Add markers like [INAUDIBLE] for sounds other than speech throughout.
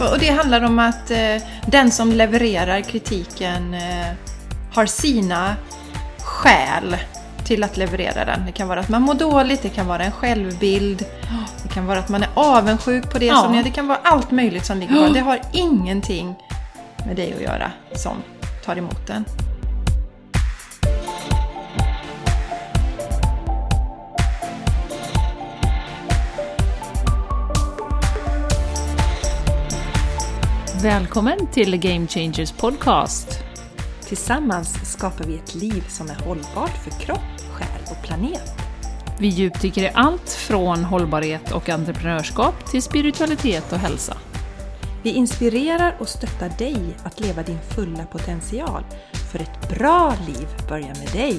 Och det handlar om att eh, den som levererar kritiken eh, har sina skäl till att leverera den. Det kan vara att man mår dåligt, det kan vara en självbild, det kan vara att man är avundsjuk på det Ja. som är, det kan vara allt möjligt som ligger bakom. Det har ingenting med dig att göra som tar emot den. Välkommen till Game Changers Podcast. Tillsammans skapar vi ett liv som är hållbart för kropp, själ och planet. Vi djupdyker i allt från hållbarhet och entreprenörskap till spiritualitet och hälsa. Vi inspirerar och stöttar dig att leva din fulla potential. För ett bra liv börjar med dig.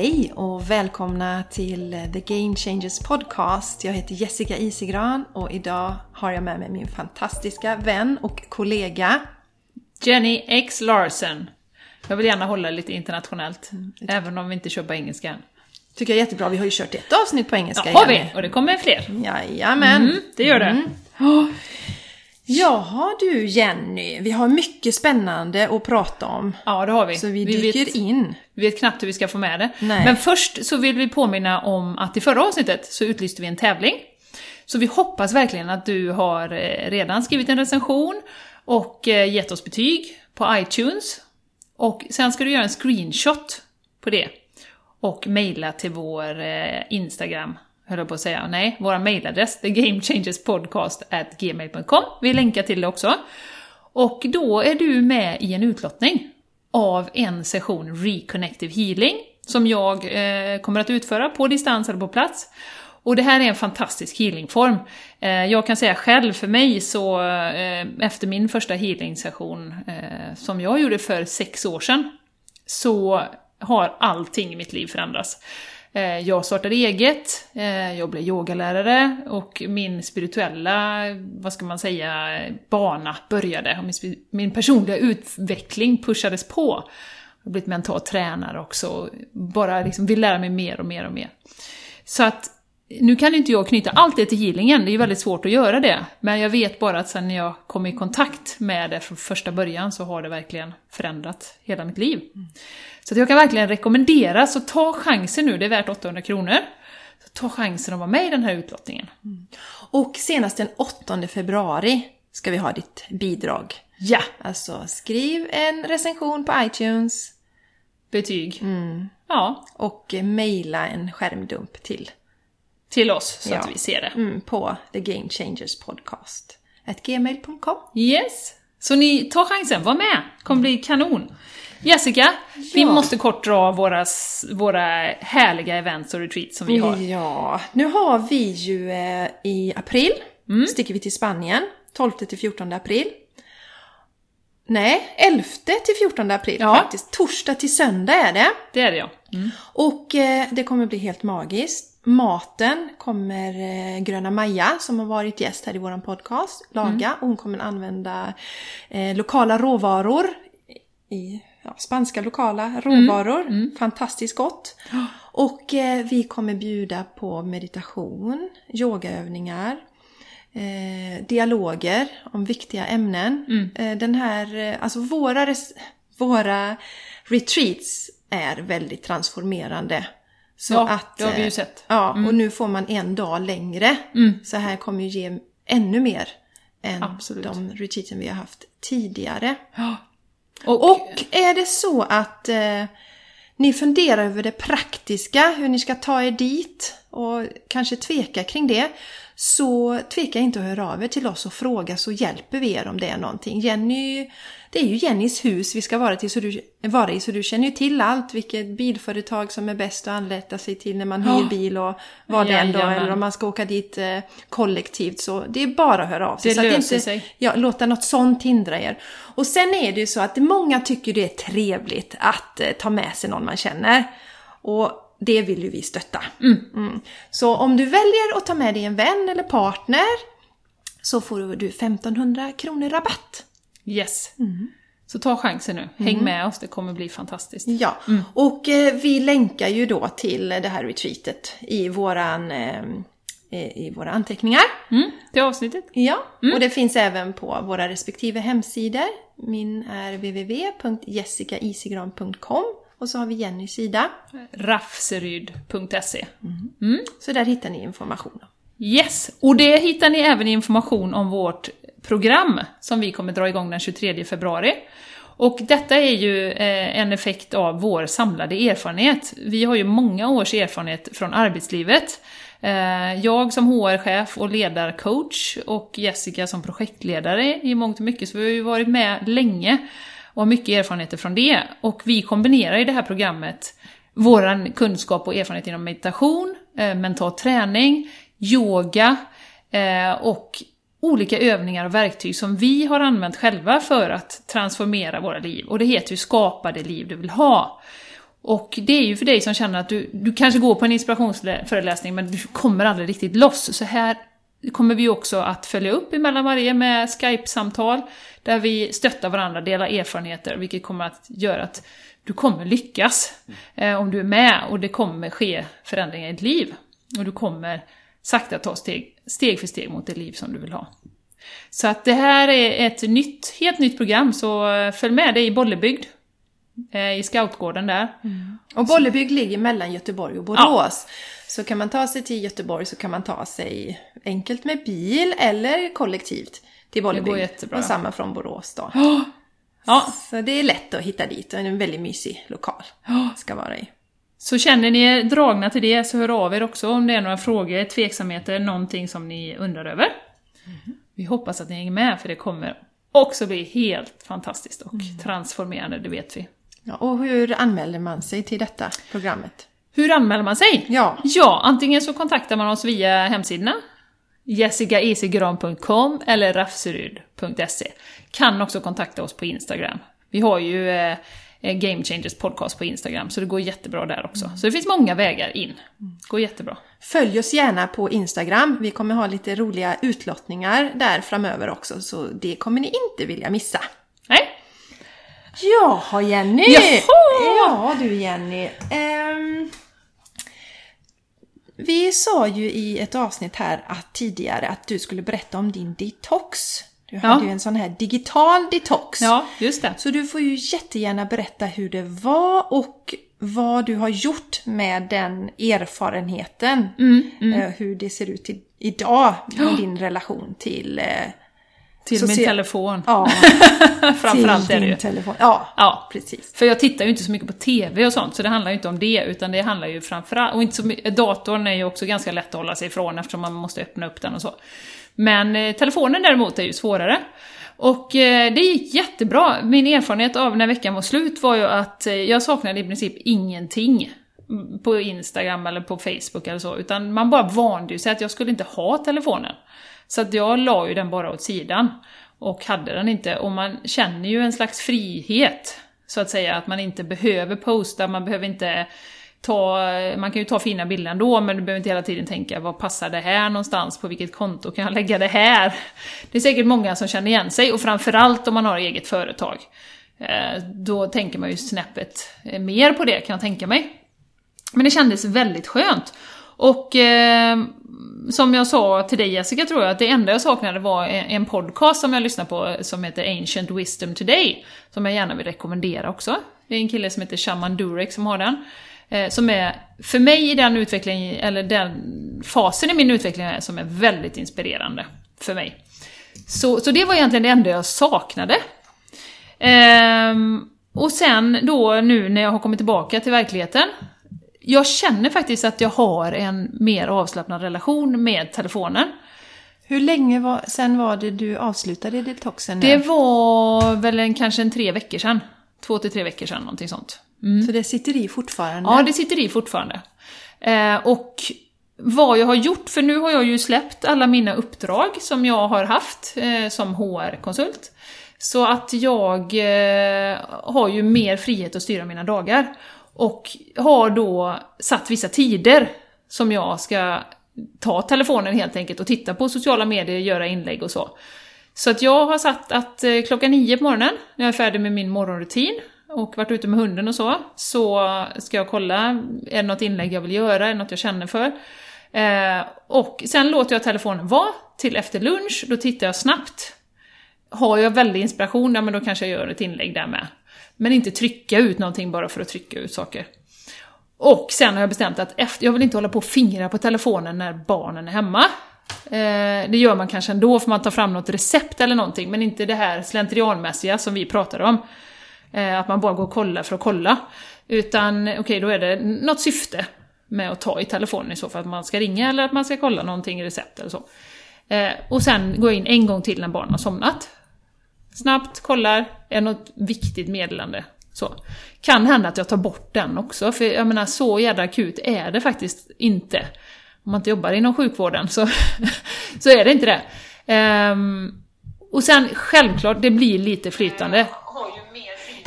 Hej och välkomna till The Game Changers Podcast. Jag heter Jessica Isigran och idag har jag med mig min fantastiska vän och kollega Jenny X Larsen. Jag vill gärna hålla lite internationellt, även om vi inte kör på engelska än. Tycker jag är jättebra. Vi har ju kört ett avsnitt på engelska Ja, har vi! Och det kommer fler. Jajamän. Mm, det gör det. Jaha du Jenny, vi har mycket spännande att prata om. Ja, det har vi. Så vi dyker vet, in. Vi vet knappt hur vi ska få med det. Nej. Men först så vill vi påminna om att i förra avsnittet så utlyste vi en tävling. Så vi hoppas verkligen att du har eh, redan skrivit en recension och eh, gett oss betyg på iTunes. Och sen ska du göra en screenshot på det. Och mejla till vår eh, Instagram, höll jag på att säga. Nej, vår mejladress, thegamechangerspodcast.gmail.com. Vi länkar till det också. Och då är du med i en utlottning av en session Reconnective Healing som jag eh, kommer att utföra på distans eller på plats. Och det här är en fantastisk healingform. Eh, jag kan säga själv, för mig så, eh, efter min första healingsession eh, som jag gjorde för sex år sedan, så har allting i mitt liv förändrats. Eh, jag startade eget, eh, jag blev yogalärare och min spirituella, vad ska man säga, bana började. Och min, min personliga utveckling pushades på. Jag har blivit mental tränare också, och bara liksom vill lära mig mer och mer och mer. Så att nu kan inte jag knyta allt det till healingen, det är ju väldigt svårt att göra det. Men jag vet bara att sen jag kom i kontakt med det från första början så har det verkligen förändrat hela mitt liv. Så jag kan verkligen rekommendera, så ta chansen nu, det är värt 800 kronor. Så ta chansen att vara med i den här utlottningen. Och senast den 8 februari ska vi ha ditt bidrag. Ja! Alltså skriv en recension på iTunes Betyg. Ja, och mejla en skärmdump till till oss så Ja. att vi ser det. mm, på The Game Changers Podcast. At gmail.com. Yes! Så ni, ta chansen, var med! kommer bli kanon. Jessica, vi Ja. måste kort dra våra, våra härliga events och retreats som vi har. Ja, nu har vi ju eh, i april, Mm. sticker vi till Spanien, 12 till 14 april. Nej, 11 till 14 april Ja. faktiskt. Torsdag till söndag är det. Det är det ja. Och eh, det kommer bli helt magiskt. Maten kommer eh, Gröna Maja, som har varit gäst här i våran podcast, laga. Och hon kommer använda eh, lokala råvaror. I, ja, spanska lokala råvaror. Fantastiskt gott. [GASPS] Och eh, vi kommer bjuda på meditation, yogaövningar, eh, dialoger om viktiga ämnen. Eh, den här, eh, alltså våra, våra retreats är väldigt transformerande. Så Ja, att, det har vi ju eh, sett. Ja, och nu får man en dag längre. Så här kommer ju ge ännu mer än Absolut. de retreaten vi har haft tidigare. Och, Och är det så att eh, ni funderar över det praktiska, hur ni ska ta er dit och kanske tveka kring det, så tveka inte att höra av er till oss och fråga så hjälper vi er om det är någonting. Jenny, det är ju Jennys hus vi ska vara, till, så du, vara i, så du känner ju till allt, vilket bilföretag som är bäst att anlita sig till när man hyr bil och vad det än då, eller om man ska åka dit eh, kollektivt. Så det är bara att höra av sig. Det så att löser inte, sig. Ja, låta något sånt hindra er. Och sen är det ju så att många tycker det är trevligt att eh, ta med sig någon man känner. Och det vill ju vi stötta. Mm. Så om du väljer att ta med dig en vän eller partner så får du 1500 kronor rabatt. Yes. Så ta chansen nu, häng med oss, det kommer bli fantastiskt. Ja, och eh, vi länkar ju då till det här retreatet i våran eh, i våra anteckningar. Mm, det avsnittet. Ja, och det finns även på våra respektive hemsidor. Min är www.jessicaisigran.com och så har vi Jennys sida. Rafseryd.se Så där hittar ni information. Yes! Och det hittar ni även information om vårt program som vi kommer dra igång den 23 februari. Och detta är ju eh, en effekt av vår samlade erfarenhet. Vi har ju många års erfarenhet från arbetslivet. Eh, jag som HR-chef och ledarcoach och Jessica som projektledare i mångt och mycket, så vi har ju varit med länge och har mycket erfarenheter från det. Och vi kombinerar i det här programmet vår kunskap och erfarenhet inom meditation, eh, mental träning, yoga och olika övningar och verktyg som vi har använt själva för att transformera våra liv. Och det heter ju Skapa det liv du vill ha. Och det är ju för dig som känner att du, du kanske går på en inspirationsföreläsning men du kommer aldrig riktigt loss. Så här kommer vi också att följa upp emellan varje med Skype-samtal där vi stöttar varandra, delar erfarenheter, vilket kommer att göra att du kommer lyckas eh, om du är med och det kommer ske förändringar i ditt liv. Och du kommer sakta ta steg, steg för steg mot det liv som du vill ha. Så att det här är ett nytt, helt nytt program, så eh, följ med, det är i Bollebygd. eh, I scoutgården där. Och Bollebygd ligger mellan Göteborg och Borås. Så kan man ta sig till Göteborg så kan man ta sig enkelt med bil eller kollektivt till Bollebygd. jättebra. Och samma från Borås då. [GASPS] Ja, Så det är lätt att hitta dit och en väldigt mysig lokal [GASPS] ska vara i. Så känner ni er dragna till det så hör av er också om det är några frågor, tveksamheter, någonting som ni undrar över. Vi hoppas att ni hänger med för det kommer också bli helt fantastiskt och transformerande, det vet vi. Ja, och hur anmäler man sig till detta programmet? Hur anmäler man sig? Ja. Ja, antingen så kontaktar man oss via hemsidorna jessicaisigran.com eller rafseryd.se. Kan också kontakta oss på Instagram. Vi har ju eh, Game Changers podcast på Instagram, så det går jättebra där också. Så det finns många vägar in. Går jättebra. Följ oss gärna på Instagram. Vi kommer ha lite roliga utlottningar där framöver också, så det kommer ni inte vilja missa. Nej? Jaha Jenny! Jaha! Ja du Jenny. Ehm, vi sa ju i ett avsnitt här att, tidigare att du skulle berätta om din detox. Du hade ju en sån här digital detox. Ja, just det. Så du får ju jättegärna berätta hur det var och vad du har gjort med den erfarenheten. Mm, Eh, Hur det ser ut idag med din relation till... Eh, Till min telefon. ja, [LAUGHS] Framförallt till är det ju. telefon. Ja, Ja, precis. För jag tittar ju inte så mycket på TV och sånt, så det handlar ju inte om det, utan det handlar ju framförallt... Och inte så mycket, datorn är ju också ganska lätt att hålla sig ifrån eftersom man måste öppna upp den och så. Men eh, telefonen däremot är ju svårare. Och eh, det gick jättebra. Min erfarenhet av när veckan var slut var ju att eh, jag saknade i princip ingenting på Instagram eller på Facebook eller så, utan man bara vande sig att jag skulle inte ha telefonen. Så att jag la ju den bara åt sidan och hade den inte. Och man känner ju en slags frihet, så att säga, att man inte behöver posta, man behöver inte ta, man kan ju ta fina bilder ändå, men du behöver inte hela tiden tänka vad passar det här någonstans, på vilket konto kan jag lägga det här? Det är säkert många som känner igen sig, och framförallt om man har eget företag. Eh, då tänker man ju snäppet eh, mer på det, kan jag tänka mig. Men det kändes väldigt skönt. Och eh, som jag sa till dig Jessica tror jag, att det enda jag saknade var en, en podcast som jag lyssnar på eh, som heter Ancient Wisdom Today. Som jag gärna vill rekommendera också. Det är en kille som heter Shaman Durek som har den. Eh, som är, för mig i den utvecklingen, eller den fasen i min utveckling är, som är väldigt inspirerande för mig. Så, så det var egentligen det enda jag saknade. Ehm, och sen då nu när jag har kommit tillbaka till verkligheten. Jag känner faktiskt att jag har en mer avslappnad relation med telefonen. Hur länge var, sen var det du avslutade detoxen? nu? Det var väl en, kanske en tre veckor sedan. Två till tre veckor sedan, någonting sånt. Så det sitter i fortfarande? Ja, det sitter i fortfarande. Eh, och vad jag har gjort, för nu har jag ju släppt alla mina uppdrag som jag har haft eh, som HR-konsult. Så att jag eh, har ju mer frihet att styra mina dagar. Och har då satt vissa tider som jag ska ta telefonen helt enkelt och titta på sociala medier, göra inlägg och så. Så att jag har satt att eh, klockan nio på morgonen, när jag är färdig med min morgonrutin och varit ute med hunden och så, så ska jag kolla, är det något inlägg jag vill göra, är det något jag känner för? Eh, och sen låter jag telefonen vara till efter lunch, då tittar jag snabbt. Har jag väldig inspiration, ja men då kanske jag gör ett inlägg där med. Men inte trycka ut någonting bara för att trycka ut saker. Och sen har jag bestämt att efter, jag vill inte hålla på och fingra på telefonen när barnen är hemma. Eh, det gör man kanske ändå för man tar fram något recept eller någonting, men inte det här slentrianmässiga som vi pratar om. Eh, att man bara går och kollar för att kolla. Utan okej, okay, då är det något syfte med att ta i telefonen i så fall, att man ska ringa eller att man ska kolla någonting i recept eller så. Eh, och sen gå in en gång till när barnen har somnat. Snabbt kollar, är något viktigt meddelande. Så. Kan hända att jag tar bort den också, för jag menar så jävla akut är det faktiskt inte. Om man inte jobbar inom sjukvården så, [LAUGHS] så är det inte det. Um, och sen självklart, det blir lite flytande.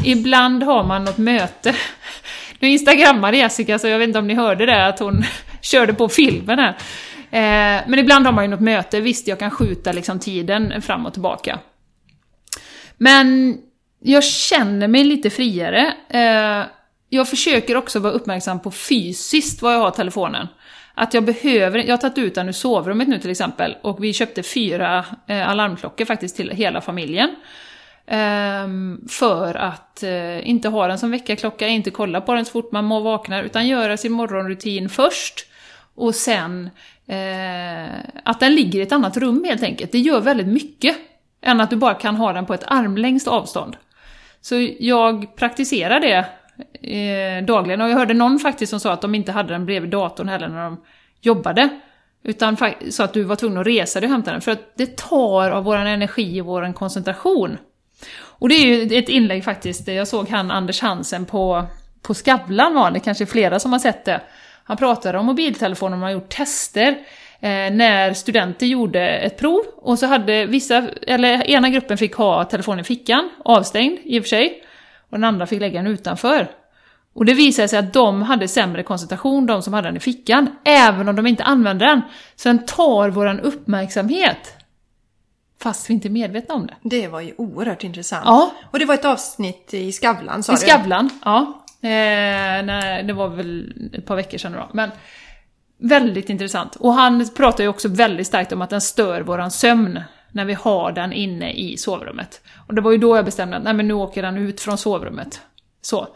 Ibland har man något möte. Nu instagrammade Jessica, så jag vet inte om ni hörde det, att hon körde på filmen här. Eh, men ibland har man ju något möte, visst jag kan skjuta liksom tiden fram och tillbaka. Men jag känner mig lite friare. Eh, jag försöker också vara uppmärksam på fysiskt var jag har telefonen. Att jag behöver, jag har tagit ut den ur sovrummet nu till exempel, och vi köpte fyra eh, alarmklockor faktiskt till hela familjen. Ehm, för att eh, inte ha den som väckarklocka, inte kolla på den så fort man vaknar, utan göra sin morgonrutin först. Och sen eh, att den ligger i ett annat rum helt enkelt. Det gör väldigt mycket. Än att du bara kan ha den på ett armlängds avstånd. Så jag praktiserar det eh, dagligen. Och jag hörde någon faktiskt som sa att de inte hade den bredvid datorn heller när de jobbade. Utan så att du var tvungen att resa dig och hämta den. För att det tar av vår energi och vår koncentration. Och det är ju ett inlägg faktiskt, jag såg han Anders Hansen på, på Skavlan var det, kanske flera som har sett det. Han pratade om mobiltelefoner, man har gjort tester eh, när studenter gjorde ett prov och så hade vissa, eller ena gruppen fick ha telefonen i fickan, avstängd i och för sig, och den andra fick lägga den utanför. Och det visade sig att de hade sämre koncentration, de som hade den i fickan, även om de inte använde den. Så den tar våran uppmärksamhet. Fast vi inte är medvetna om det. Det var ju oerhört intressant. Ja. Och det var ett avsnitt i Skavlan sa I du? Skavlan, ja. Eh, nej, det var väl ett par veckor sedan då. Men väldigt intressant. Och han pratar ju också väldigt starkt om att den stör våran sömn när vi har den inne i sovrummet. Och det var ju då jag bestämde att nej, men nu åker den ut från sovrummet. Så.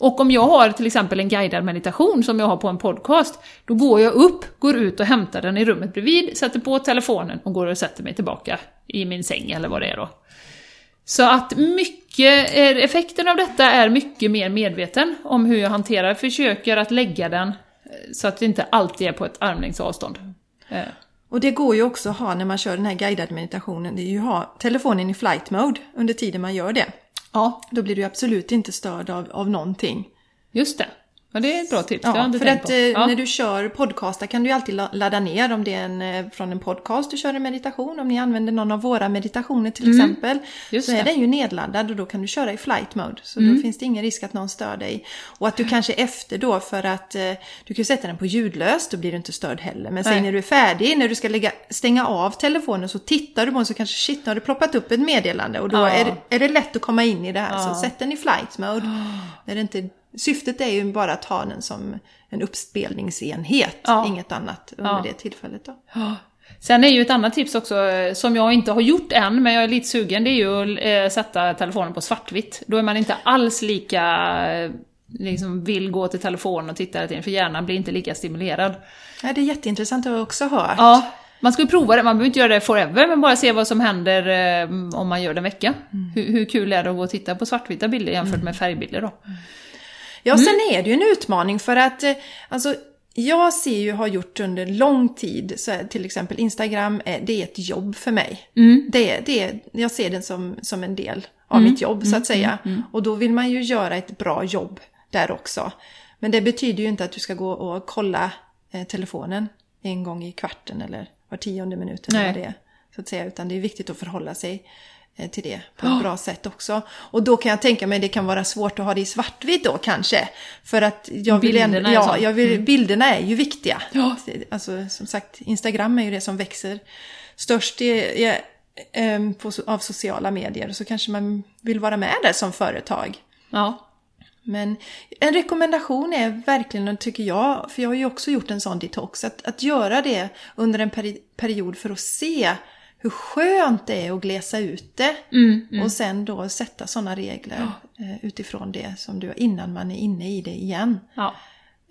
Och om jag har till exempel en guidad meditation som jag har på en podcast, då går jag upp, går ut och hämtar den i rummet bredvid, sätter på telefonen och går och sätter mig tillbaka i min säng eller vad det är då. Så att mycket, eh, effekten av detta är mycket mer medveten om hur jag hanterar, försöker att lägga den eh, så att det inte alltid är på ett armlängds avstånd. Eh. Och det går ju också att ha när man kör den här guidade meditationen, det är ju att ha telefonen i flight mode under tiden man gör det. Ja. Då blir du absolut inte störd av, av någonting. Just det. Ja, det är ett bra tips. Ja, för att eh, Ja. när du kör podcastar kan du ju alltid la- ladda ner om det är en, eh, från en podcast du kör en meditation. Om ni använder någon av våra meditationer till exempel. Mm. Just så det. Mm. är den ju nedladdad och då kan du köra i flight mode. Så då finns det ingen risk att någon stör dig. Och att du kanske efter då för att eh, du kan sätta den på ljudlöst, då blir du inte störd heller. Men sen när du är färdig, när du ska lägga, stänga av telefonen så tittar du på den så kanske shit, nu har det ploppat upp ett meddelande. Och då Ja. är, det, är det lätt att komma in i det här. Så sätt den i flight mode. När det inte, syftet är ju bara att ha den som en uppspelningsenhet, Ja. inget annat under Ja. det tillfället. Då. Sen är ju ett annat tips också, eh, som jag inte har gjort än, men jag är lite sugen, det är ju att eh, sätta telefonen på svartvitt. Då är man inte alls lika, eh, liksom vill gå till telefonen och titta hela tiden, för hjärnan blir inte lika stimulerad. Ja, det är jätteintressant, det har jag också hört. Ja, man skulle prova det, man behöver inte göra det forever, men bara se vad som händer om man gör det en vecka. Hur, hur kul är det att gå och titta på svartvita bilder jämfört med färgbilder då? Ja, sen är det ju en utmaning för att eh, alltså, jag ser ju, har gjort under lång tid, så till exempel Instagram, eh, det är ett jobb för mig. Det, är- det, är- jag ser det som, som en del av mitt jobb så att säga. Och då vill man ju göra ett bra jobb där också. Men det betyder ju inte att du ska gå och kolla eh, telefonen en gång i kvarten eller var tionde minut eller Nej. vad det är. Så att säga, utan det är viktigt att förhålla sig till det på ett bra sätt också. Och då kan jag tänka mig det kan vara svårt att ha det i svartvitt då kanske. För att jag vill Bilderna ja. Mm. jag vill, bilderna är ju viktiga. Ja. Alltså som sagt, Instagram är ju det som växer störst. Det, jag, eh, på, av sociala medier så kanske man vill vara med där som företag. Ja. Men en rekommendation är verkligen, tycker jag, för jag har ju också gjort en sån detox, att, att göra det under en peri period för att se hur skönt det är att glesa ut det. Mm, Och sen då sätta sådana regler eh, utifrån det som du innan man är inne i det igen. ja.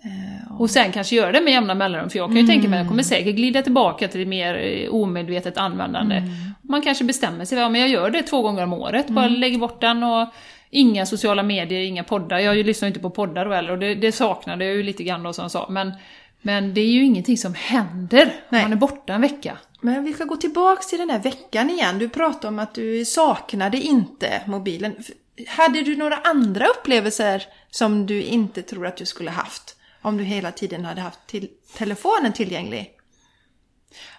Eh, Och sen kanske göra det med jämna mellanrum, för jag kan ju tänka mig att jag kommer säkert glida tillbaka till det mer eh, omedvetet användande. Man kanske bestämmer sig, ja men jag gör det två gånger om året, bara lägger bort den och inga sociala medier, inga poddar. Jag lyssnar ju inte på poddar då heller och det, det saknade jag ju lite grann då som jag sa. Men, men det är ju ingenting som händer om man är borta en vecka. Men vi ska gå tillbaks till den här veckan igen. Du pratade om att du saknade inte mobilen. Hade du några andra upplevelser som du inte tror att du skulle haft? Om du hela tiden hade haft till telefonen tillgänglig?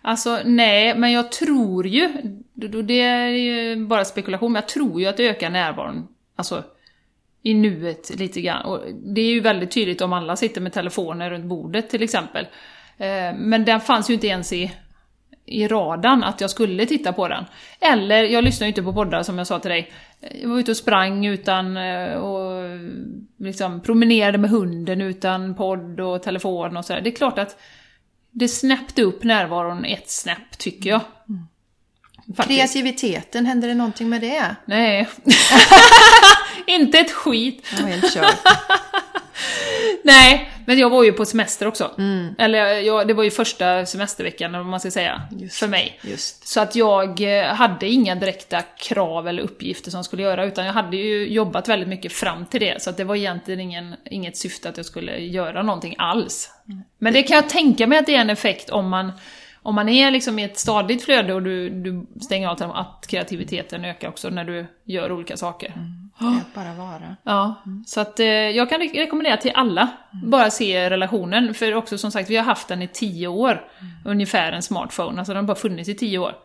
Alltså nej, men jag tror ju, det är ju bara spekulation, men jag tror ju att det ökar närvaron, alltså i nuet lite grann. Och det är ju väldigt tydligt om alla sitter med telefoner runt bordet till exempel. Eh, men den fanns ju inte ens i, i radarn att jag skulle titta på den. Eller, jag lyssnar ju inte på poddar som jag sa till dig. Jag var ute och sprang utan, eh, och liksom promenerade med hunden utan podd och telefon och sådär. Det är klart att det snäppte upp närvaron ett snäpp, tycker jag. Faktiskt. Kreativiteten, hände det någonting med det? Nej. [LAUGHS] inte ett skit. Jag helt. [LAUGHS] Nej, men jag var ju på semester också. Mm. Eller jag, det var ju första semesterveckan, om man ska säga, Just för mig. Just. Så att jag eh, hade inga direkta krav eller uppgifter som skulle göra, utan jag hade ju jobbat väldigt mycket fram till det, så att det var egentligen ingen, inget syfte att jag skulle göra någonting alls. Men det kan jag tänka mig att det är en effekt om man, om man är liksom i ett stadigt flöde och du, du stänger av att kreativiteten ökar också när du gör olika saker. Att bara vara. Ja, så att eh, jag kan re- rekommendera till alla, bara se relationen. För också som sagt, vi har haft den i tio år, ungefär en smartphone, alltså den har bara funnits i tio år.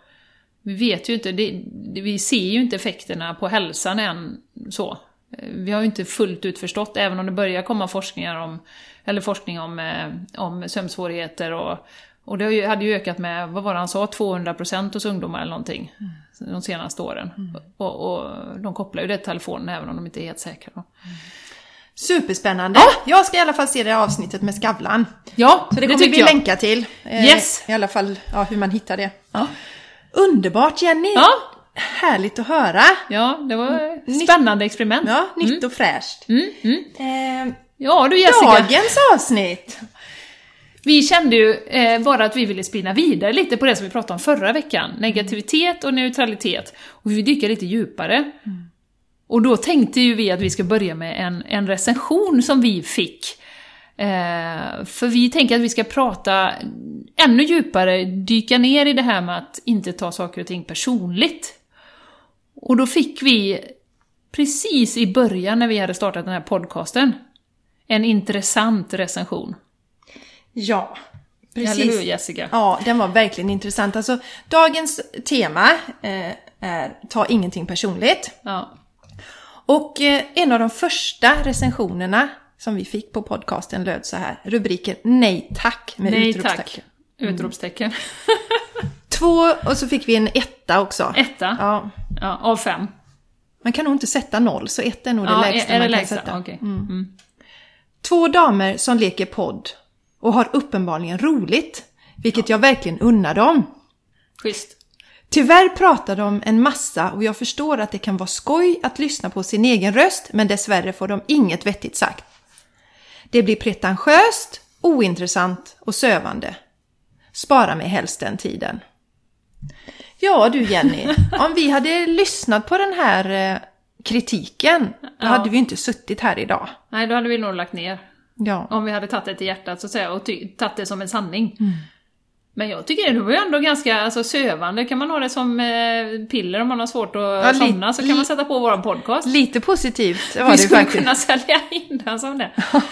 Vi vet ju inte, det, det, vi ser ju inte effekterna på hälsan än så. Eh, Vi har ju inte fullt ut förstått, även om det börjar komma forskningar om, eller forskning om, eh, om sömnsvårigheter och, och det hade ju ökat med, vad var det han sa, 200% hos ungdomar eller någonting de senaste åren. Och, och de kopplar ju det till telefonen även om de inte är helt säkra. Då. Superspännande! Jag ska i alla fall se det här avsnittet med Skavlan. Ja, Så det det, kommer vi tycker jag. länka till. Eh, Yes. I alla fall ja, hur man hittar det. Ja. Underbart Jenny! Ja. Härligt att höra! ja, det var ett spännande experiment. Ja, nytt och fräscht. Mm, mm. Eh, Ja du Jessica, dagens avsnitt! Vi kände ju eh, bara att vi ville spinna vidare lite på det som vi pratade om förra veckan. Negativitet och neutralitet. Och vi vill dyka lite djupare. Och då tänkte ju vi att vi ska börja med en, en recension som vi fick. Eh, för vi tänker att vi ska prata ännu djupare, dyka ner i det här med att inte ta saker och ting personligt. Och då fick vi, precis i början när vi hade startat den här podcasten, en intressant recension. Ja, Eller hur precis. Jessica? Ja, den var verkligen intressant. Alltså, dagens tema eh, är Ta ingenting personligt. Ja. Och eh, en av de första recensionerna som vi fick på podcasten löd så här. Rubriken Nej tack med Nej utropstecken. tack. Utropstecken. [LAUGHS] Två, och så fick vi en etta också. Etta. Ja, Ja, av fem. man kan nog inte sätta noll, så ett är nog det Ja, lägsta är det man kan lägsta? sätta. Okej. Mm. Två damer som leker podd och har uppenbarligen roligt, vilket jag verkligen unnar dem. Schysst. Tyvärr pratar de en massa och jag förstår att det kan vara skoj att lyssna på sin egen röst, men dessvärre får de inget vettigt sagt. Det blir pretentiöst, ointressant och sövande. Spara mig helst den tiden. Ja du Jenny, [LAUGHS] om vi hade lyssnat på den här eh, kritiken, då Ja. hade vi inte suttit här idag. Nej, då hade vi nog lagt ner. Ja. Om vi hade tagit det till hjärtat så att säga och tagit det som en sanning. Mm. Men jag tycker det var ju ändå ganska alltså, sövande. Kan man ha det som eh, piller om man har svårt att Ja, somna så kan man sätta på våran podcast. Lite positivt var vi det skulle faktiskt. kunna sälja in den som det. [LAUGHS]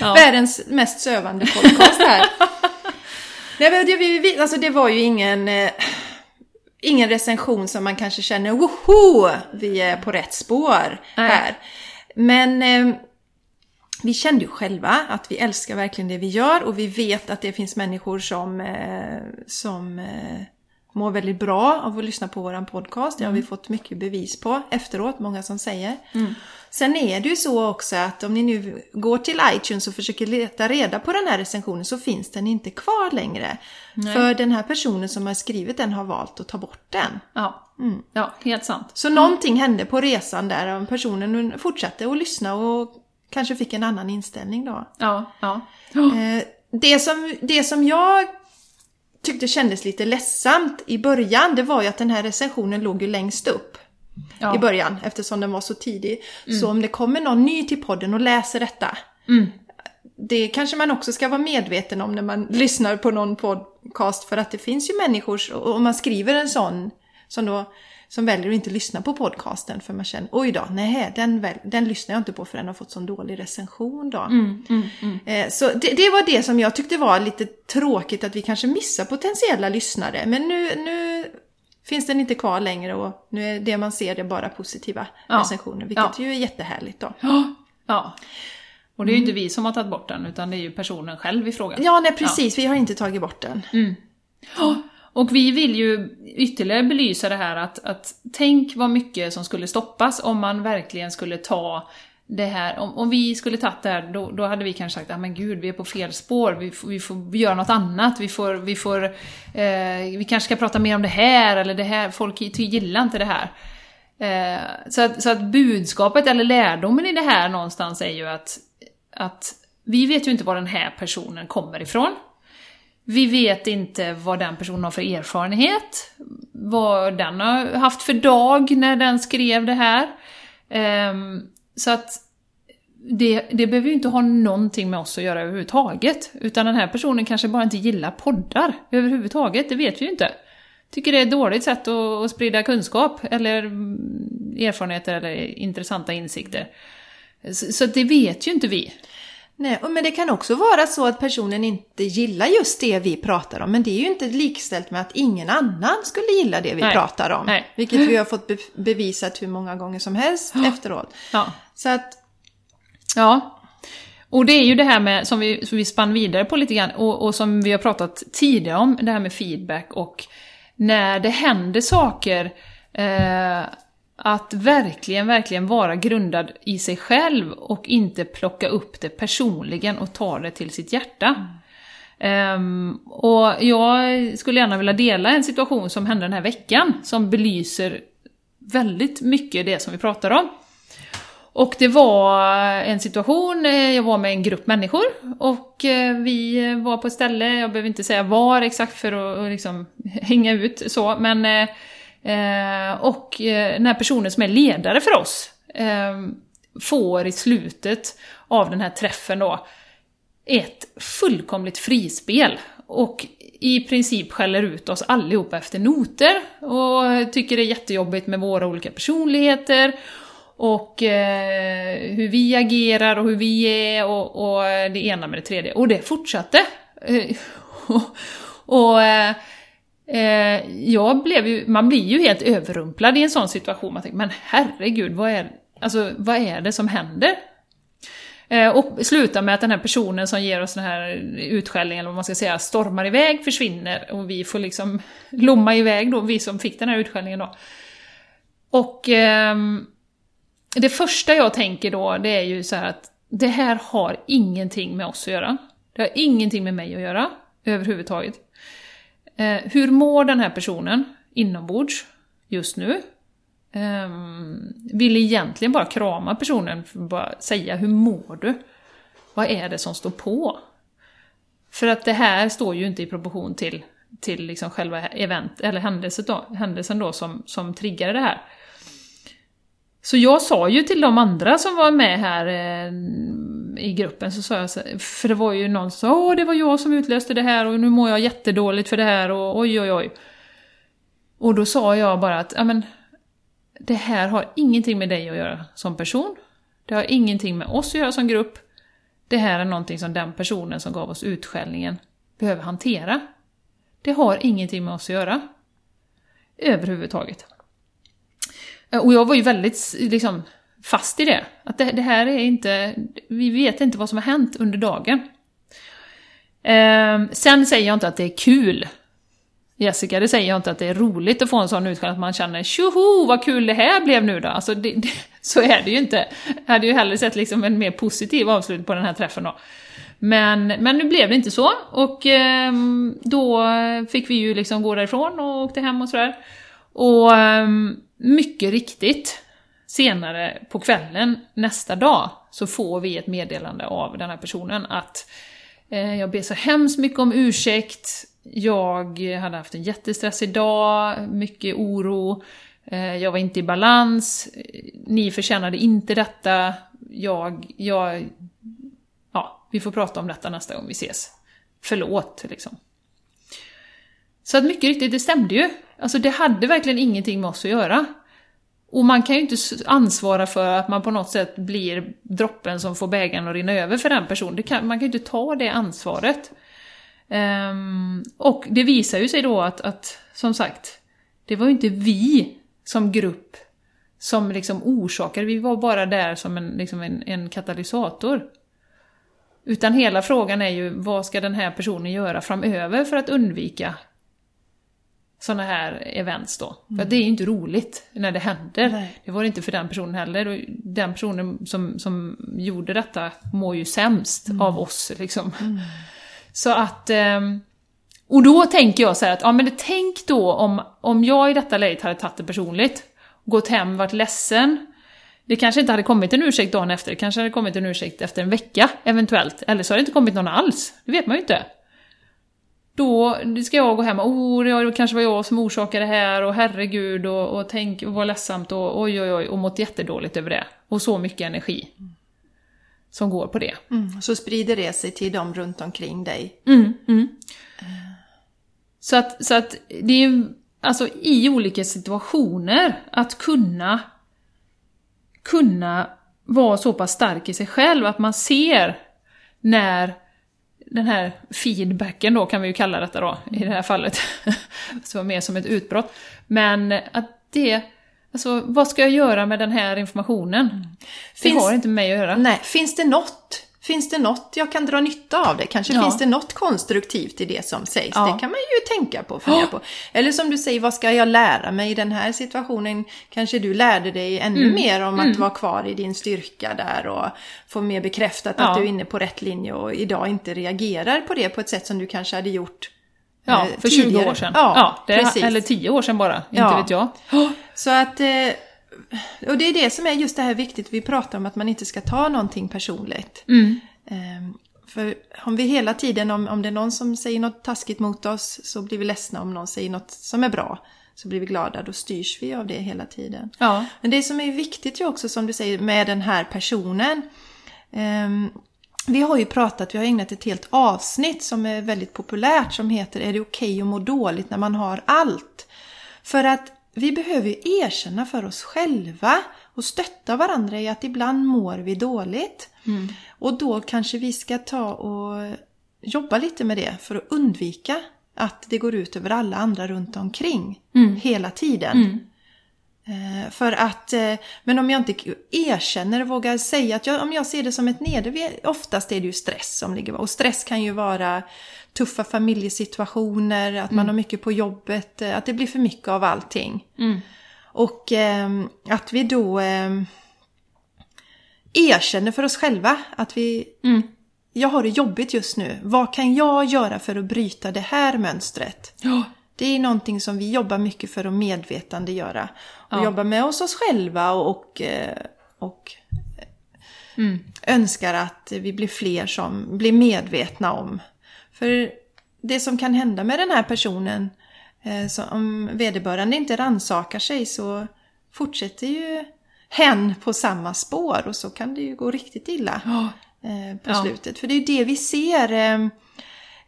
Ja. Världens mest sövande podcast här. [LAUGHS] Nej, men det, vi, vi, alltså det var ju ingen, eh, ingen recension som man kanske känner woho, vi är på rätt spår Nej. här. Men eh, vi kände ju själva att vi älskar verkligen det vi gör och vi vet att det finns människor som, eh, som eh, mår väldigt bra av att lyssna på våran podcast. Det har vi fått mycket bevis på efteråt, många som säger. Sen är det ju så också att om ni nu går till iTunes och försöker leta reda på den här recensionen så finns den inte kvar längre. För den här personen som har skrivit den har valt att ta bort den. Ja, ja helt sant. Så någonting hände på resan där och personen fortsatte att lyssna och kanske fick en annan inställning då. Ja, ja. Eh, Det som, det som jag tyckte kändes lite ledsamt i början, det var ju att den här recensionen låg ju längst upp. Ja. I början, eftersom den var så tidig. Så om det kommer någon ny till podden och läser detta, Mm. det kanske man också ska vara medveten om när man [LAUGHS] lyssnar på någon podcast, för att det finns ju människor, och om man skriver en sån, som då som väljer att inte lyssna på podcasten för man känner oj då, nej, den, väl, den lyssnar jag inte på för den har fått sån dålig recension då. Eh, Så det, det var det som jag tyckte var lite tråkigt att vi kanske missar potentiella lyssnare. Men nu, nu finns den inte kvar längre och nu är det man ser det bara positiva Ja. recensioner. Vilket Ja. ju är jättehärligt då. Ja. Och det är ju inte vi som har tagit bort den, utan det är ju personen själv i fråga. Ja, nej precis. Vi har inte tagit bort den. Ja, och vi vill ju ytterligare belysa det här att, att tänk vad mycket som skulle stoppas om man verkligen skulle ta det här, om, om vi skulle tagit det här, då, då hade vi kanske sagt, att men gud, vi är på fel spår, vi, får- vi får göra något annat, vi får, vi får, eh, vi kanske ska prata mer om det här, eller det här, folk gillar inte det här. Eh, så, att, så att budskapet, eller lärdomen i det här någonstans är ju att, att vi vet ju inte var den här personen kommer ifrån. Vi vet inte vad den personen har för erfarenhet, vad den har haft för dag när den skrev det här. Ehm, så att det, det behöver ju inte ha någonting med oss att göra överhuvudtaget. Utan den här personen kanske bara inte gillar poddar överhuvudtaget, det vet vi ju inte. Tycker det är ett dåligt sätt att, att sprida kunskap, eller erfarenheter eller intressanta insikter. Så, så det vet ju inte vi. Nej, men det kan också vara så att personen inte gillar just det vi pratar om. Men det är ju inte likställt med att ingen annan skulle gilla det vi Nej. pratar om. Nej. Vilket vi [LAUGHS] har fått be- bevisat hur många gånger som helst efteråt. Ja. Så att, Ja. Och det är ju det här med, som vi, som vi spann vidare på lite grann, och, och som vi har pratat tidigare om, det här med feedback och när det händer saker, eh, att verkligen, verkligen vara grundad i sig själv och inte plocka upp det personligen och ta det till sitt hjärta. Um, och jag skulle gärna vilja dela en situation som hände den här veckan, som belyser väldigt mycket det som vi pratar om. Och det var en situation, eh, jag var med en grupp människor och eh, vi var på ett ställe, jag behöver inte säga var exakt för att liksom [LAUGHS] hänga ut så, men eh, Eh, och eh, den här personen som är ledare för oss eh, får i slutet av den här träffen då ett fullkomligt frispel och i princip skäller ut oss allihopa efter noter och tycker det är jättejobbigt med våra olika personligheter och eh, hur vi agerar och hur vi är och, och det ena med det tredje. Och det fortsatte. Och eh, [LAUGHS] och eh, Eh, jag blev ju, man blir ju helt överrumplad i en sån situation. Man tänker, men herregud, vad är, alltså, vad är det som händer? Eh, Och slutar med att den här personen som ger oss den här utskällningen, eller vad man ska säga, stormar iväg, försvinner och vi får liksom lomma iväg då, vi som fick den här utskällningen då. Och eh, det första jag tänker då, det är ju så här att det här har ingenting med oss att göra. Det har ingenting med mig att göra, överhuvudtaget. Eh, hur mår den här personen inombords just nu? Eh, vill egentligen bara krama personen bara säga hur mår du? Vad är det som står på? För att det här står ju inte i proportion till, till liksom själva event, eller händelsen då, händelsen då som, som triggade det här. Så jag sa ju till de andra som var med här eh, i gruppen, så sa jag så, för det var ju någon som sa åh det var jag som utlöste det här och nu mår jag jättedåligt för det här och oj oj oj. Och då sa jag bara att, ja men det här har ingenting med dig att göra som person. Det har ingenting med oss att göra som grupp. Det här är någonting som den personen som gav oss utskällningen behöver hantera. Det har ingenting med oss att göra. Överhuvudtaget. Eh, och jag var ju väldigt liksom, fast i det. Att det, det här är inte... Vi vet inte vad som har hänt under dagen. Eh, sen säger jag inte att det är kul Jessica, det säger jag inte att det är roligt att få en sån utskällning att man känner tjoho vad kul det här blev nu då. Alltså det, det, [LAUGHS] så är det ju inte. Jag hade ju hellre sett liksom en mer positiv avslutning på den här träffen då. Men, men nu blev det inte så och eh, då fick vi ju liksom gå därifrån och åkte hem och sådär. Och eh, mycket riktigt, senare på kvällen nästa dag så får vi ett meddelande av den här personen att eh, jag ber så hemskt mycket om ursäkt, jag hade haft en jättestressig dag, mycket oro, eh, jag var inte i balans, ni förtjänade inte detta, jag, jag... Ja, vi får prata om detta nästa gång vi ses. Förlåt, liksom. Så att mycket riktigt, det stämde ju. Alltså det hade verkligen ingenting med oss att göra. Och man kan ju inte ansvara för att man på något sätt blir droppen som får bägaren att rinna över för den personen. Kan, man kan ju inte ta det ansvaret. Um, och det visar ju sig då att, att, som sagt, det var ju inte vi som grupp som liksom orsakade, vi var bara där som en, liksom en, en katalysator. Utan hela frågan är ju, vad ska den här personen göra framöver för att undvika sådana här events då. Mm. För det är ju inte roligt när det händer. Nej. Det var det inte för den personen heller. Och den personen som, som gjorde detta mår ju sämst mm. av oss liksom. Mm. Så att... Ehm, och då tänker jag så att, ja men tänk då om, om jag i detta läget hade tagit det personligt, gått hem, varit ledsen, det kanske inte hade kommit en ursäkt dagen efter, det kanske hade kommit en ursäkt efter en vecka, eventuellt. Eller så hade det inte kommit någon alls, det vet man ju inte. Då ska jag gå hem och oh, det kanske var jag som orsakade det här och herregud och, och tänk och var ledsamt och oj oj oj och mått jättedåligt över det. Och så mycket energi som går på det. Mm, så sprider det sig till dem runt omkring dig. Mm, mm. Så, att, så att det är alltså i olika situationer, att kunna kunna vara så pass stark i sig själv att man ser när den här feedbacken då kan vi ju kalla detta då, i det här fallet. [LAUGHS] så mer som ett utbrott. Men att det Alltså, vad ska jag göra med den här informationen? Finns, det har inte med mig att göra. Nej, finns det något Finns det något jag kan dra nytta av det? Kanske ja. finns det något konstruktivt i det som sägs? Ja. Det kan man ju tänka på och fundera på. Eller som du säger, vad ska jag lära mig i den här situationen? Kanske du lärde dig ännu mm. mer om att mm. vara kvar i din styrka där och få mer bekräftat ja. att du är inne på rätt linje och idag inte reagerar på det på ett sätt som du kanske hade gjort Ja, eh, för tidigare. 20 år sedan. Ja, ja det, eller 10 år sedan bara, inte ja. vet jag. Så att, eh, och det är det som är just det här viktigt, vi pratar om att man inte ska ta någonting personligt. Mm. Ehm, för om vi hela tiden, om, om det är någon som säger något taskigt mot oss så blir vi ledsna om någon säger något som är bra. Så blir vi glada, då styrs vi av det hela tiden. Ja. Men det som är viktigt ju också som du säger med den här personen. Um, vi har ju pratat, vi har ägnat ett helt avsnitt som är väldigt populärt som heter Är det okej okay att må dåligt när man har allt? För att vi behöver ju erkänna för oss själva och stötta varandra i att ibland mår vi dåligt. Mm. Och då kanske vi ska ta och jobba lite med det för att undvika att det går ut över alla andra runt omkring mm. hela tiden. Mm. Eh, för att, eh, men om jag inte erkänner och vågar säga att jag, om jag ser det som ett nederlag, oftast är det ju stress som ligger Och stress kan ju vara tuffa familjesituationer, att man mm. har mycket på jobbet, eh, att det blir för mycket av allting. Mm. Och eh, att vi då eh, erkänner för oss själva att vi mm. Jag har det jobbigt just nu. Vad kan jag göra för att bryta det här mönstret? Ja. Det är någonting som vi jobbar mycket för att medvetandegöra. Och ja. jobba med oss, oss själva och, och, eh, och mm. önskar att vi blir fler som blir medvetna om. För det som kan hända med den här personen, eh, om vederbörande inte ransakar sig så fortsätter ju hen på samma spår och så kan det ju gå riktigt illa oh. på ja. slutet. För det är ju det vi ser.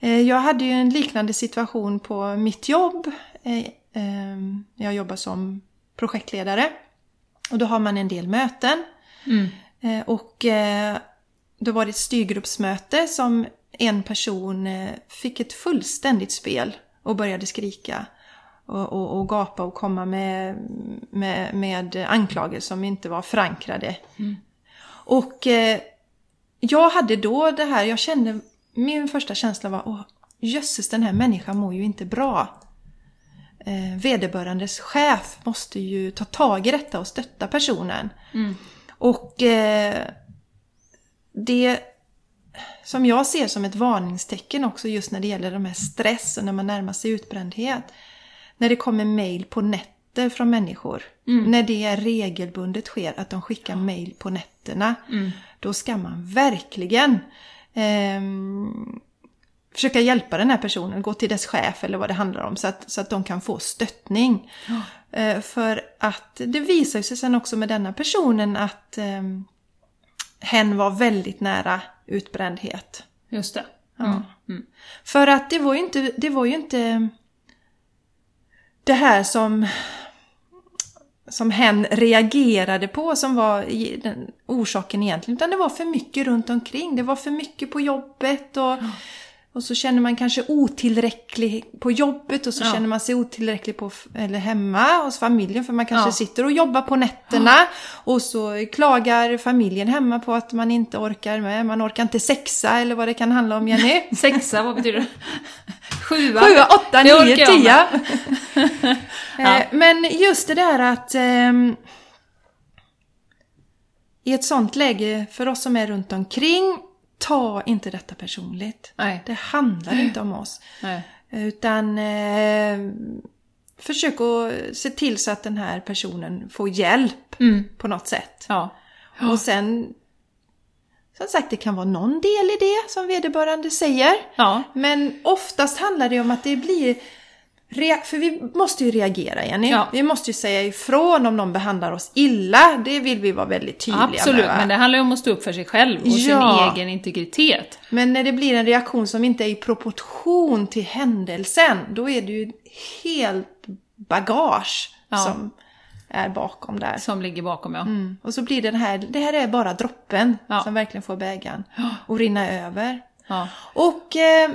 Jag hade ju en liknande situation på mitt jobb. Jag jobbar som projektledare. Och då har man en del möten. Mm. Eh, och eh, då var det ett styrgruppsmöte som en person eh, fick ett fullständigt spel och började skrika. Och, och, och gapa och komma med, med, med anklagelser som inte var förankrade. Mm. Och eh, jag hade då det här, jag kände, min första känsla var åh jösses den här människan mår ju inte bra. eh, vederbörandes chef måste ju ta tag i detta och stötta personen. Och eh, det som jag ser som ett varningstecken också just när det gäller de här stress och när man närmar sig utbrändhet. När det kommer mail på nätter från människor. När det regelbundet sker att de skickar mail på nätterna. Då ska man verkligen ehm, försöka hjälpa den här personen, gå till dess chef eller vad det handlar om så att, så att de kan få stöttning. Eh, för att det visar sig sen också med denna personen att eh, hen var väldigt nära utbrändhet. Just det. Ja. För att det var ju inte, det var ju inte det här som som hen reagerade på som var orsaken egentligen. Utan det var för mycket runt omkring. Det var för mycket på jobbet och, och så känner man kanske otillräcklig på jobbet och så Ja. känner man sig otillräcklig på, eller hemma hos familjen för man kanske Ja. sitter och jobbar på nätterna och så klagar familjen hemma på att man inte orkar med. Man orkar inte sexa eller vad det kan handla om Jenny. [LAUGHS] Sexa, vad betyder det? Sjua? Sjua, åtta, Det nio, med. [LAUGHS] Eh, Men just det där att ehm, i ett sånt läge för oss som är runt omkring, ta inte detta personligt. Nej. Det handlar inte om oss. Nej. Utan eh, försök att se till så att den här personen får hjälp Mm. på något sätt. Ja. Och sen, som sagt, det kan vara någon del i det som vederbörande säger. Ja. Men oftast handlar det om att det blir... För vi måste ju reagera, Jenny. Ja. Vi måste ju säga ifrån om någon behandlar oss illa. Det vill vi vara väldigt tydliga Absolut, med. men det handlar ju om att stå upp för sig själv och Ja. sin egen integritet. Men när det blir en reaktion som inte är i proportion till händelsen, då är det ju helt bagage Ja. som är bakom där. Som ligger bakom, ja. Mm. Och så blir det den här, det här är bara droppen Ja. som verkligen får bägaren att rinna över. ja. Och eh,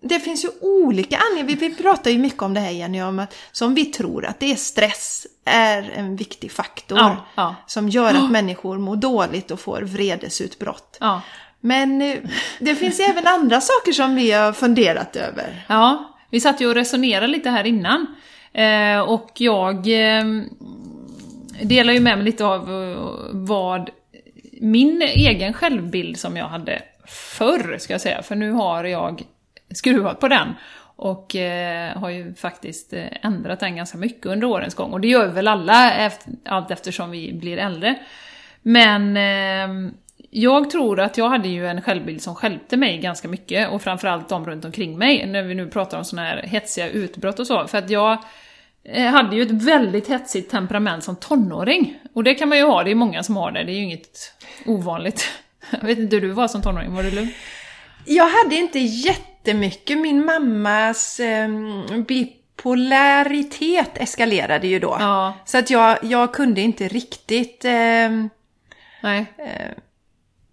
det finns ju olika anledningar. Vi, vi pratar ju mycket om det här Jenny, om att som vi tror att det är stress är en viktig faktor. Ja, ja. Som gör att [GASPS] människor mår dåligt och får vredesutbrott. Ja. Men eh, det finns även andra saker som vi har funderat över. Ja, vi satt ju och resonerade lite här innan. Eh, och jag eh, delar ju med mig lite av vad min egen självbild som jag hade förr, ska jag säga. För nu har jag skruvat på den. Och eh, har ju faktiskt eh, ändrat den ganska mycket under årens gång. Och det gör vi väl alla, efter, allt eftersom vi blir äldre. Men eh, jag tror att jag hade ju en självbild som skälpte mig ganska mycket, och framförallt de runt omkring mig, när vi nu pratar om såna här hetsiga utbrott och så. För att jag eh, hade ju ett väldigt hetsigt temperament som tonåring. Och det kan man ju ha, det är många som har det, det är ju inget ovanligt. [LAUGHS] Jag vet inte hur du var som tonåring, var du lugn? Jag hade inte jätte jättemycket. Min mammas eh, bipolaritet eskalerade ju då. Ja. Så att jag, jag kunde inte riktigt eh, Nej.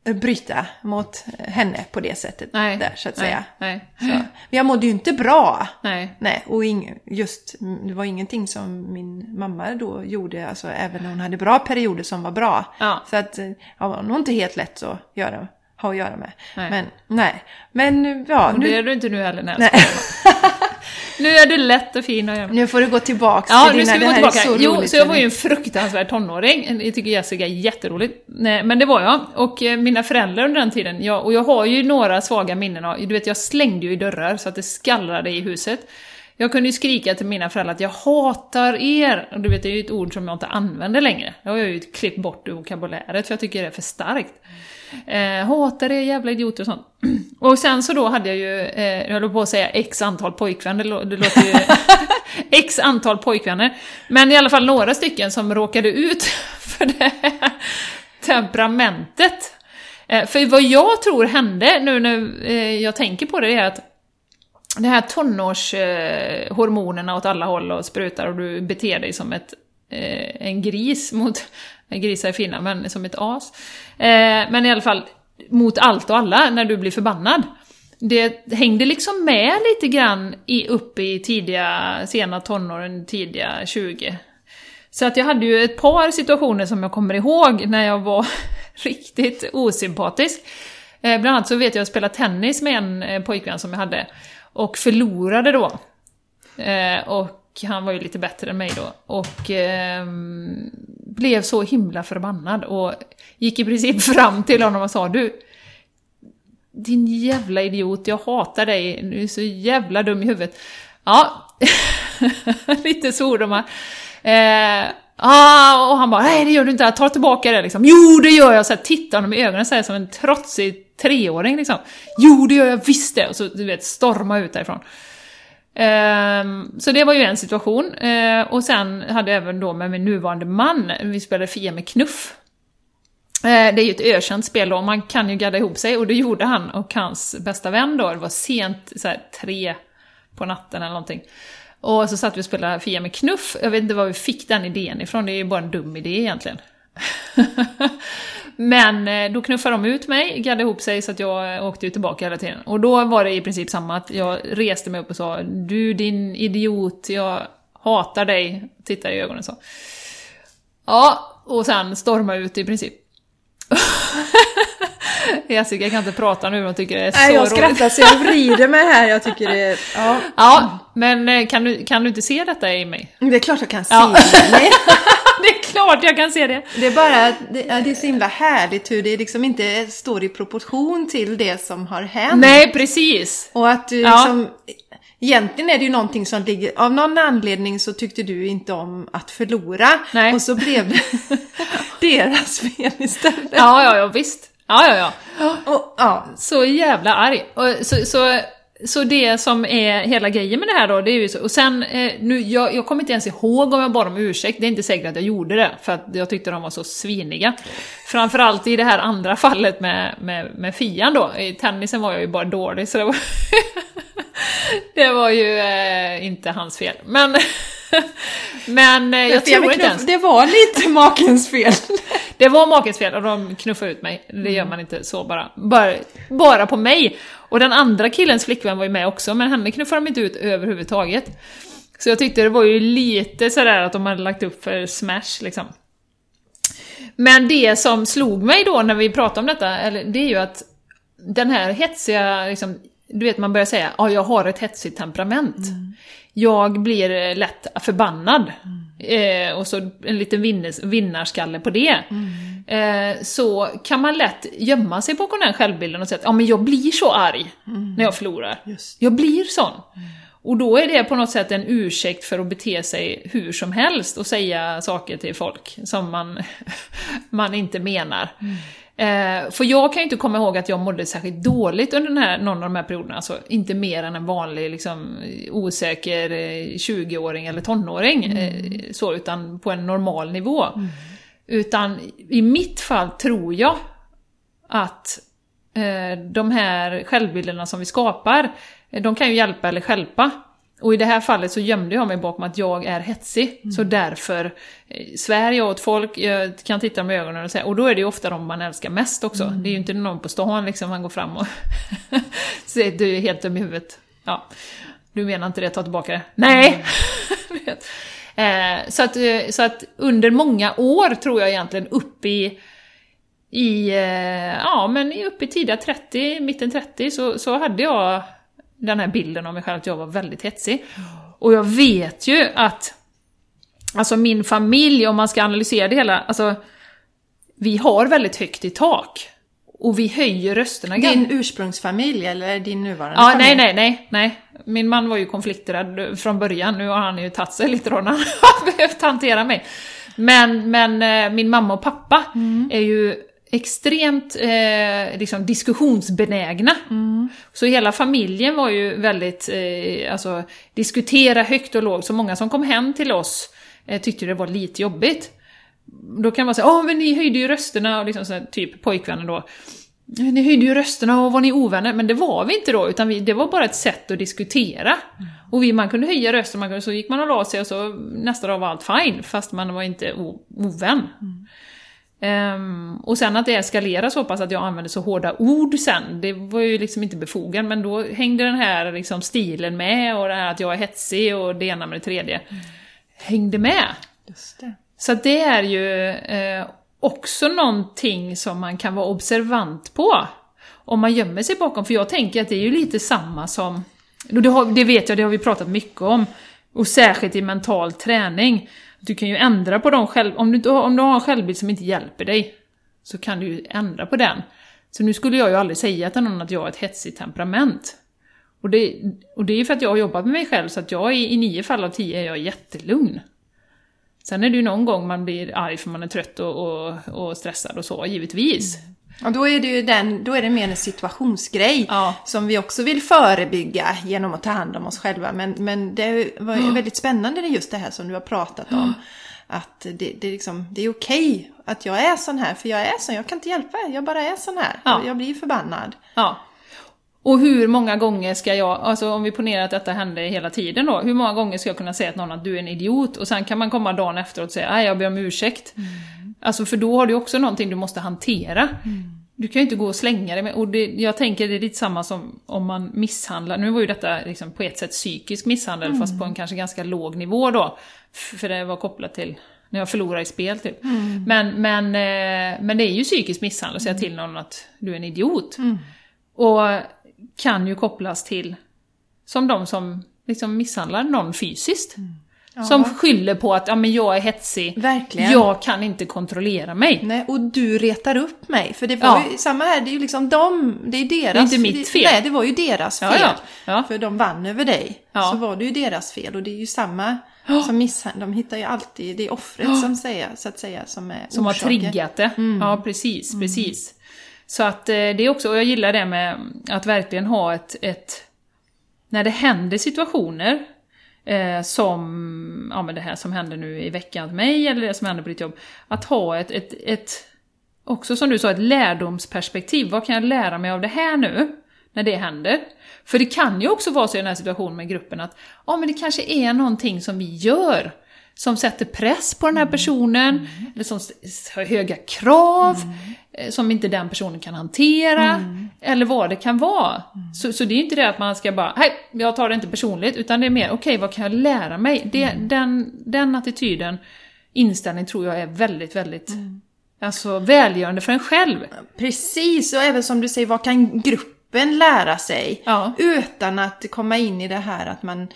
bryta mot henne på det sättet. Nej. Där, så att säga. Nej. Så. Men jag mådde ju inte bra. Nej. Nej, och ing, just, det var ingenting som min mamma då gjorde, alltså även när hon hade bra perioder som var bra. Ja. Så att, eh, ja, var nog inte helt lätt att göra, ha att göra med. Nej. Men, nej. Men, ja, Och det nu, är du inte nu heller, nej. Nej. Nu är du lätt och fin göra med. nu får du gå tillbaks Ja, till nu dina, ska vi gå tillbaka. så jo, så jag var ju en fruktansvärd tonåring. Det tycker Jessica är jätteroligt. Nej, Men det var jag. Och eh, mina föräldrar under den tiden, jag, och jag har ju några svaga minnen av, du vet jag slängde ju i dörrar så att det skallrade i huset. Jag kunde ju skrika till mina föräldrar att jag hatar er! Och du vet, det är ju ett ord som jag inte använder längre. Det har jag ju klippt bort ur vokabuläret för jag tycker det är för starkt. Eh, hatar er jävla idioter och sånt. [CLEARS THROAT] Och sen så då hade jag ju, eh, jag höll på att säga x antal pojkvänner, det, lå- det låter ju... [LAUGHS] x antal pojkvänner. Men i alla fall några stycken som råkade ut [LAUGHS] för det här temperamentet. Eh, för vad jag tror hände nu när eh, jag tänker på det är att det här tonårshormonerna eh, åt alla håll och sprutar och du beter dig som ett, eh, en gris mot, grisar är fina, men som ett as. Eh, men i alla fall mot allt och alla när du blir förbannad. Det hängde liksom med lite grann i, upp i tidiga, sena tonåren, tidiga 20. Så att jag hade ju ett par situationer som jag kommer ihåg när jag var [LAUGHS] riktigt osympatisk. Eh, bland annat så vet jag att jag spelade tennis med en eh, pojkvän som jag hade, och förlorade då. Eh, och han var ju lite bättre än mig då. Och ehm, blev så himla förbannad och gick i princip [LAUGHS] fram till honom och sa du din jävla idiot, jag hatar dig, du är så jävla dum i huvudet. Ja, [LAUGHS] lite svordomar. Eh, ah, och han bara, nej det gör du inte, ta tillbaka det liksom. Jo det gör jag! Så här, tittar honom i ögonen så här, som en trotsig treåring liksom. Jo det gör jag visst det! Och så du vet, storma ut därifrån. Ehm, så det var ju en situation. Ehm, och sen hade jag även då med min nuvarande man, vi spelade Fia med knuff. Ehm, det är ju ett ökänt spel då, man kan ju gadda ihop sig och det gjorde han och hans bästa vän då, det var sent, så här, tre på natten eller någonting. Och så satt vi och spelade Fia med knuff, jag vet inte var vi fick den idén ifrån, det är ju bara en dum idé egentligen. [LAUGHS] Men eh, då knuffade de ut mig, gaddade ihop sig så att jag åkte ju tillbaka hela tiden. Och då var det i princip samma, att jag reste mig upp och sa Du din idiot, jag hatar dig. Tittade i ögonen så. Ja, och sen storma ut i princip. [LAUGHS] Jessica kan inte prata nu, hon tycker det är så Nej, jag roligt. skrattar så jag vrider mig här. Jag tycker det är... [LAUGHS] Ja. Ja, men eh, kan du, kan du inte se detta i mig? Det är klart jag kan se Ja. [LAUGHS] Nej, Det klart jag kan se det! Det är bara det, det är så himla härligt hur det liksom inte står i proportion till det som har hänt. Nej, precis! Och att du Ja. liksom... Egentligen är det ju någonting som ligger... Av någon anledning så tyckte du inte om att förlora. Nej. Och så blev det [LAUGHS] deras fel istället. Ja, ja, ja, visst. Ja, ja, ja. Och, ja. Så jävla arg. Och så, så, så det som är hela grejen med det här då, det är ju så. Och sen, eh, nu, jag, jag kommer inte ens ihåg om jag bad om ursäkt, det är inte säkert att jag gjorde det, för att jag tyckte de var så sviniga. Framförallt i det här andra fallet med, med, med Fian då, i tennisen var jag ju bara dålig, så det var, [LAUGHS] det var ju eh, inte hans fel. Men, [LAUGHS] men eh, jag jag tror inte ens... Det var lite makens fel. Det var makens fel och de knuffade ut mig. Det gör man inte så bara. bara. Bara på mig! Och den andra killens flickvän var ju med också, men henne knuffade de inte ut överhuvudtaget. Så jag tyckte det var ju lite sådär att de hade lagt upp för smash liksom. Men det som slog mig då när vi pratade om detta, eller, det är ju att den här hetsiga, liksom, du vet man börjar säga ja jag har ett hetsigt temperament. Jag blir lätt förbannad. Eh, och så en liten vinnes, vinnarskalle på det. Eh, så kan man lätt gömma sig bakom den självbilden och säga att ja men jag blir så arg när jag förlorar. Just. Jag blir sån. Och då är det på något sätt en ursäkt för att bete sig hur som helst och säga saker till folk som man, [LAUGHS] man inte menar. Eh, för jag kan ju inte komma ihåg att jag mådde särskilt dåligt under den här, någon av de här perioderna. Alltså inte mer än en vanlig liksom, osäker eh, 20-åring eller tonåring. Eh, så, utan på en normal nivå. Utan i mitt fall tror jag att eh, de här självbilderna som vi skapar, eh, de kan ju hjälpa eller stjälpa. Och i det här fallet så gömde jag mig bakom att jag är hetsig, så därför eh, svär jag åt folk, jag kan titta dem i ögonen och säga, och då är det ju ofta de man älskar mest också. Det är ju inte någon på stan liksom, man går fram och [LAUGHS] säger du är helt dum i huvudet. Ja, du menar inte det, ta tillbaka det. Nej! [LAUGHS] Eh, så, att, eh, så att under många år tror jag egentligen upp i i, ja men upp i tidiga 30, mitten 30 så, så hade jag den här bilden av mig själv att jag var väldigt hetsig. Och jag vet ju att, alltså min familj, om man ska analysera det hela, alltså vi har väldigt högt i tak. Och vi höjer rösterna Din ursprungsfamilj eller din nuvarande Ja, familj? nej, nej, nej, nej. Min man var ju konflikträdd från början, nu har han ju tagit sig lite då när han [LAUGHS] har behövt hantera mig. Men, men eh, min mamma och pappa är ju extremt eh, liksom diskussionsbenägna. Så hela familjen var ju väldigt, eh, alltså diskutera högt och lågt, så många som kom hem till oss eh, tyckte det var lite jobbigt. Då kan man säga åh men ni höjde ju rösterna, och liksom så här, typ pojkvänner då. Ni höjde ju rösterna och var ni ovänner? Men det var vi inte då, utan vi, det var bara ett sätt att diskutera. Och vi, man kunde höja rösten, man kunde, så gick man och la sig och så nästa dag var allt fine, fast man var inte o, ovän. Ehm, och sen att det eskalerade så pass att jag använde så hårda ord sen, det var ju liksom inte befogat, men då hängde den här liksom stilen med och det här att jag är hetsig och det ena med det tredje. Hängde med. Just det. Så det är ju eh, också någonting som man kan vara observant på. Om man gömmer sig bakom, för jag tänker att det är ju lite samma som det, har, det vet jag, det har vi pratat mycket om. Och särskilt i mental träning. Du kan ju ändra på dem själv. Om du, om du har en självbild som inte hjälper dig, så kan du ju ändra på den. Så nu skulle jag ju aldrig säga till någon att jag har ett hetsigt temperament. Och det, och det är för att jag har jobbat med mig själv, så att jag är, i nio fall av tio är jag jättelugn. Sen är det ju någon gång man blir arg för man är trött och, och, och stressad och så, givetvis. Mm. Och då är det ju den, då är det mer en situationsgrej Ja. som vi också vill förebygga genom att ta hand om oss själva. Men, men det var ju väldigt spännande just det här som du har pratat om. Att det, det, är liksom, det är okej att jag är sån här, för jag är sån, jag kan inte hjälpa det, jag bara är sån här. Ja. Jag blir förbannad. Ja. Och hur många gånger ska jag, alltså om vi ponerar att detta händer hela tiden då, hur många gånger ska jag kunna säga till någon att du är en idiot och sen kan man komma dagen efteråt och säga nej jag ber om ursäkt. Alltså för då har du också någonting du måste hantera. Du kan ju inte gå och slänga det med, och det, jag tänker det är lite samma som om man misshandlar, nu var ju detta liksom på ett sätt psykisk misshandel fast på en kanske ganska låg nivå då. För det var kopplat till när jag förlorar i spel typ. Men, men, eh, men det är ju psykisk misshandel att säga till någon att du är en idiot. Och kan ju kopplas till som de som liksom misshandlar någon fysiskt. Som skyller på att ja, men jag är hetsig, Verkligen. jag kan inte kontrollera mig. Nej, och du retar upp mig. För det var Ja. ju samma här, det är ju liksom de, det är deras... Det är inte mitt fel. Nej, det var ju deras Ja, fel. ja, ja. För de vann över dig. Ja. Så var det ju deras fel. Och det är ju samma som misshandel. De hittar ju alltid, det är offret som säger, så att säga, som är Som har orsaken. triggat det. Ja, precis, precis. Så att eh, det är också, och jag gillar det med att verkligen ha ett, ett när det händer situationer eh, som, ja men det här som händer nu i veckan med mig, eller det som händer på ditt jobb, att ha ett, ett, ett också som du sa, ett lärdomsperspektiv. Vad kan jag lära mig av det här nu, när det händer? För det kan ju också vara så i den här situationen med gruppen att, ja men det kanske är någonting som vi gör som sätter press på den här personen, eller som har höga krav, eh, som inte den personen kan hantera, eller vad det kan vara. Så, så det är inte det att man ska bara, nej, jag tar det inte personligt, utan det är mer, okej, vad kan jag lära mig? Det, den, den attityden, inställning tror jag är väldigt, väldigt Alltså välgörande för en själv. Precis, och även som du säger, vad kan gruppen lära sig? Ja. Utan att komma in i det här att man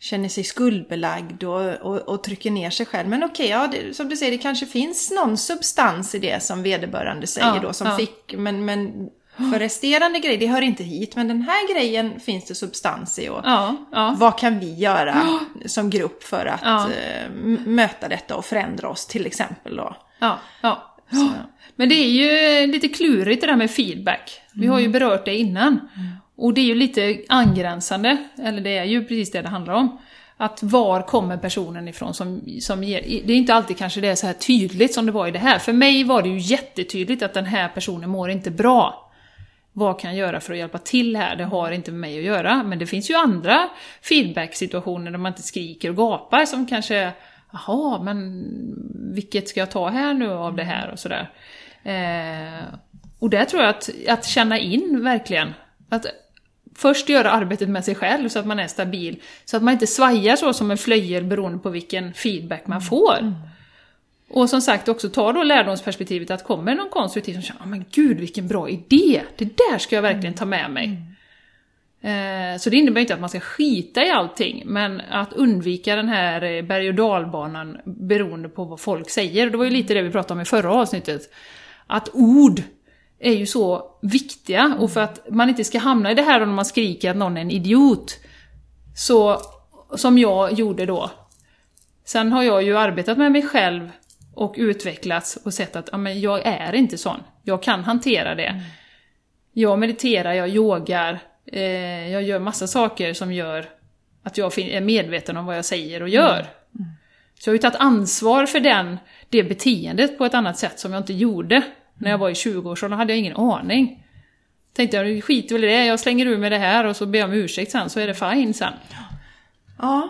känner sig skuldbelagd och, och, och trycker ner sig själv. Men okej, ja, det, som du säger, det kanske finns någon substans i det som vederbörande säger Ja, då, som ja. fick, men, men för resterande grejer, det hör inte hit, men den här grejen finns det substans i. Och Ja, ja. Vad kan vi göra som grupp för att Ja. eh, möta detta och förändra oss till exempel då? Ja, ja. Men det är ju lite klurigt det där med feedback. Vi har ju berört det innan. Och det är ju lite angränsande, eller det är ju precis det det handlar om. Att var kommer personen ifrån som, som ger... Det är inte alltid kanske det är så här tydligt som det var i det här. För mig var det ju jättetydligt att den här personen mår inte bra. Vad kan jag göra för att hjälpa till här? Det har inte med mig att göra. Men det finns ju andra feedback-situationer där man inte skriker och gapar som kanske Jaha, men vilket ska jag ta här nu av det här och sådär. Eh, och där tror jag att, att känna in verkligen. Att först göra arbetet med sig själv så att man är stabil. Så att man inte svajar så som en flöjel beroende på vilken feedback man får. Och som sagt också ta då lärdomsperspektivet att kommer någon konstruktiv som känner "Ah, men gud vilken bra idé, det där ska jag verkligen ta med mig. Eh, Så det innebär inte att man ska skita i allting, men att undvika den här eh, berg och dalbanan beroende på vad folk säger. Det var ju lite det vi pratade om i förra avsnittet. Att ord är ju så viktiga, och för att man inte ska hamna i det här när man skriker att någon är en idiot. Så, som jag gjorde då. Sen har jag ju arbetat med mig själv och utvecklats och sett att ja, men jag är inte sån. Jag kan hantera det. Jag mediterar, jag yogar, eh, jag gör massa saker som gör att jag är medveten om vad jag säger och gör. Så jag har ju tagit ansvar för den, det beteendet på ett annat sätt som jag inte gjorde. När jag var i 20-årsåldern hade jag ingen aning. Tänkte jag, skit väl i det, jag slänger ur med det här och så ber jag om ursäkt sen så är det fine sen. Ja.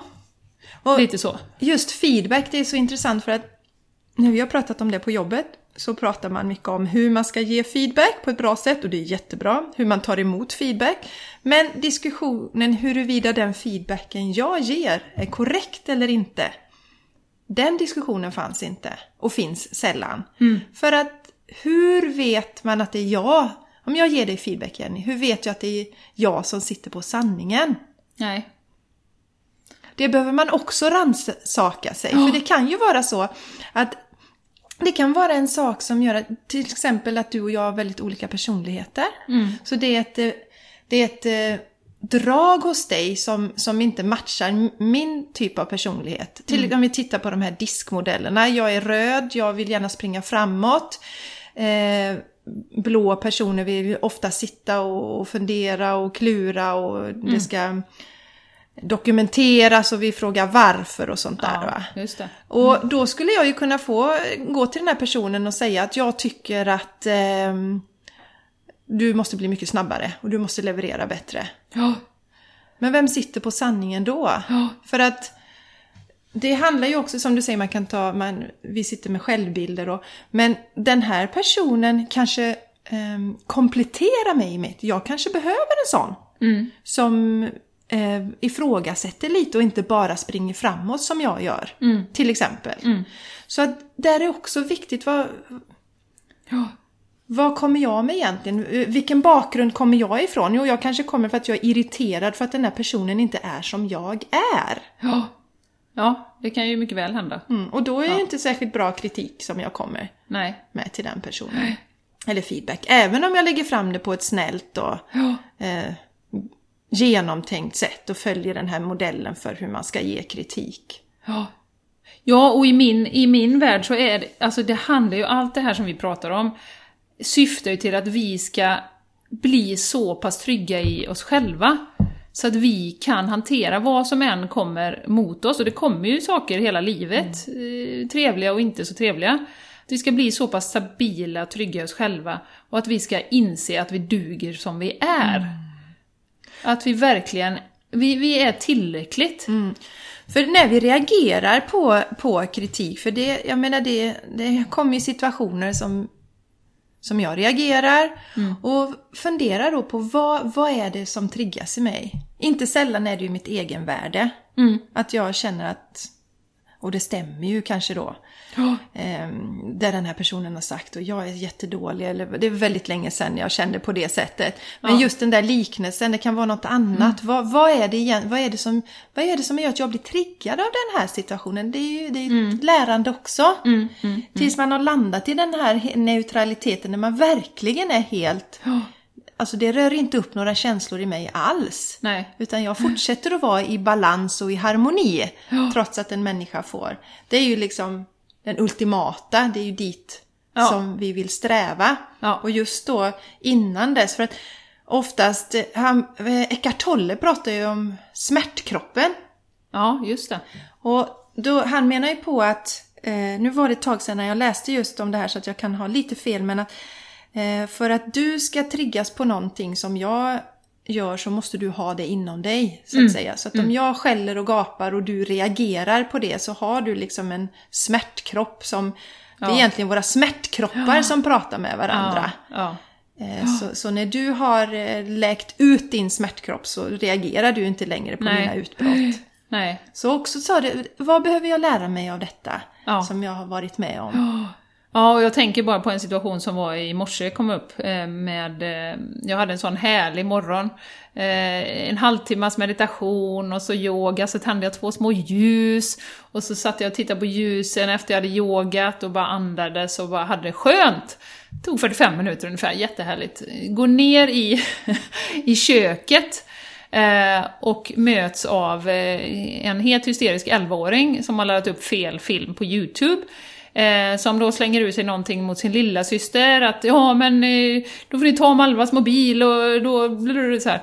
Och Lite så. just feedback, det är så intressant för att när vi har pratat om det på jobbet så pratar man mycket om hur man ska ge feedback på ett bra sätt och det är jättebra. Hur man tar emot feedback. Men diskussionen huruvida den feedbacken jag ger är korrekt eller inte. Den diskussionen fanns inte och finns sällan. För att hur vet man att det är jag? Om jag ger dig feedback Jenny, hur vet jag att det är jag som sitter på sanningen? Nej. Det behöver man också rannsaka sig. För det kan ju vara så att det kan vara en sak som gör att, till exempel att du och jag har väldigt olika personligheter. Så det är ett, det är ett eh, drag hos dig som, som inte matchar min typ av personlighet. Till om vi tittar på de här diskmodellerna. Jag är röd, jag vill gärna springa framåt. Eh, blå personer vill ofta sitta och, fundera och klura och det ska dokumenteras och vi frågar varför och sånt där. Va? Ja, just det. Och då skulle jag ju kunna få gå till den här personen och säga att jag tycker att ehm, du måste bli mycket snabbare och du måste leverera bättre. Ja. Men vem sitter på sanningen då? Ja. För att det handlar ju också som du säger, man kan ta, man, vi sitter med självbilder och, men den här personen kanske ehm, kompletterar mig i mitt, jag kanske behöver en sån. Mm. Som eh, ifrågasätter lite och inte bara springer framåt som jag gör. Mm. Till exempel. Så att där är också viktigt, vad, Ja. vad kommer jag med egentligen? Eh, Vilken bakgrund kommer jag ifrån? Jo, jag kanske kommer för att jag är irriterad för att den här personen inte är som jag är. Ja. Ja, det kan ju mycket väl hända. Mm, och då är det inte särskilt bra kritik som jag kommer Nej. med till den personen. Eller feedback. Även om jag lägger fram det på ett snällt och Ja. eh, genomtänkt sätt och följer den här modellen för hur man ska ge kritik. Ja. Ja, och i min, i min värld så är det, alltså det handlar ju, allt det här som vi pratar om, syftar ju till att vi ska bli så pass trygga i oss själva. Så att vi kan hantera vad som än kommer mot oss, och det kommer ju saker hela livet, eh, trevliga och inte så trevliga. Att vi ska bli så pass stabila och trygga i oss själva, och att vi ska inse att vi duger som vi är. Att vi verkligen, vi, vi är tillräckligt. För när vi reagerar på, på kritik, för det, jag menar det, det kommer ju situationer som, som jag reagerar och funderar då på vad, vad är det som triggas i mig? Inte sällan är det ju mitt egenvärde. Mm. Att jag känner att, och det stämmer ju kanske då, Ja. Ehm, där den här personen har sagt och jag är jättedålig, eller det är väldigt länge sedan jag kände på det sättet. Men Ja. just den där liknelsen, det kan vara något annat. Vad, vad, är det igen, vad, är det som, vad är det som gör att jag blir triggad av den här situationen? Det är ju det är ett lärande också. Mm, mm, Tills man har landat i den här neutraliteten när man verkligen är helt... Ja. Alltså det rör inte upp några känslor i mig alls. Nej. Utan jag fortsätter att vara i balans och i harmoni. Ja. Trots att en människa får. Det är ju liksom den ultimata, det är ju dit Ja. som vi vill sträva. Ja. Och just då innan dess, för att oftast, han, Eckart Tolle pratar ju om smärtkroppen. Ja, just det. Och då, han menar ju på att, eh, nu var det ett tag sedan när jag läste just om det här så att jag kan ha lite fel, men att för att du ska triggas på någonting som jag gör så måste du ha det inom dig, så att säga. Så att om jag skäller och gapar och du reagerar på det så har du liksom en smärtkropp som, det är Ja. egentligen våra smärtkroppar som pratar med varandra. Ja, Eh, Så, så när du har eh, läkt ut din smärtkropp så reagerar du inte längre på Nej. mina utbrott. [LAUGHS] nej. Så också sa du, vad behöver jag lära mig av detta? Ja. Som jag har varit med om. Ja, och jag tänker bara på en situation som var i morse, kom upp eh, med... Eh, jag hade en sån härlig morgon. Eh, en halvtimmas meditation och så yoga, så tände jag två små ljus. Och så satt jag och tittade på ljusen efter jag hade yogat och bara andades och bara hade det skönt. Det tog 45 minuter ungefär, jättehärligt. Gå ner i, [LAUGHS] i köket och möts av en helt hysterisk 11-åring som har laddat upp fel film på YouTube. Eh, som då slänger ut sig någonting mot sin lilla syster att ja men eh, då får ni ta Malvas mobil och då blir det så här.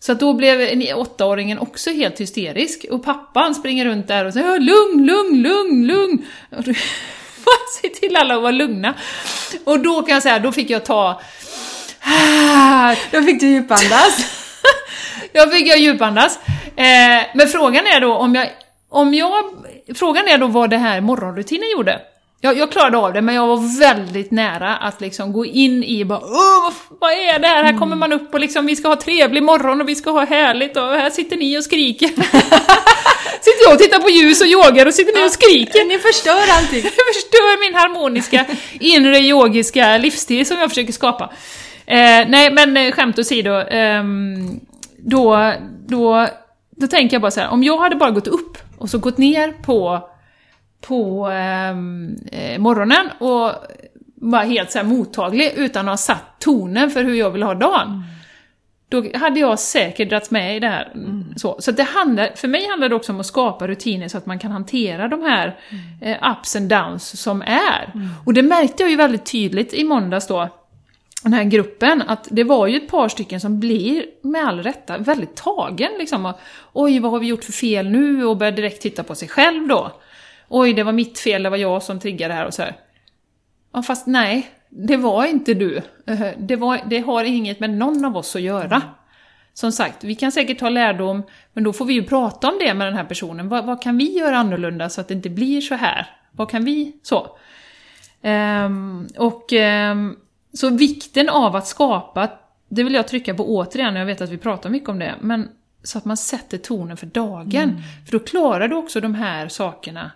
Så att då blev en- åttaåringen också helt hysterisk och pappan springer runt där och säger "Ja, lugn, lugn, lugn, lugn. Då- [LAUGHS] Säg till alla att vara lugna. Och då kan jag säga, då fick jag ta Då fick du djupandas. [LAUGHS] jag fick jag djupandas. Eh, men frågan är då om jag, om jag... Frågan är då vad det här morgonrutinen gjorde. Jag, jag klarade av det, men jag var väldigt nära att liksom gå in i bara Åh, vad, är det här? Här kommer man upp och liksom vi ska ha trevlig morgon och vi ska ha härligt och här sitter ni och skriker. [LAUGHS] sitter jag och tittar på ljus och yogar och sitter ni och skriker. Ni förstör allting. [LAUGHS] Jag förstör min harmoniska, inre yogiska livsstil som jag försöker skapa. Eh, nej, men eh, skämt åsido. ehm, då, då då tänker jag bara så här, om jag hade bara gått upp och så gått ner på, på ehm, eh, morgonen och var helt så mottaglig utan att ha satt tonen för hur jag vill ha dagen. Då hade jag säkert dragits med i det här. Så, så att det handlar, för mig handlar det också om att skapa rutiner så att man kan hantera de här eh, ups and downs som är. Och det märkte jag ju väldigt tydligt i måndags då, den här gruppen, att det var ju ett par stycken som blir, med all rätta, väldigt tagen liksom. Och, Oj, vad har vi gjort för fel nu? Och börjar direkt titta på sig själv då. Oj, det var mitt fel, det var jag som triggade det här och så här. Ja, fast nej, det var inte du. Eh, det, var, det har inget med någon av oss att göra. Som sagt, vi kan säkert ta lärdom, men då får vi ju prata om det med den här personen. Vad, vad kan vi göra annorlunda så att det inte blir så här? Vad kan vi... Så. Um, och um, så vikten av att skapa, det vill jag trycka på återigen, jag vet att vi pratar mycket om det, men så att man sätter tonen för dagen. För då klarar du också de här sakerna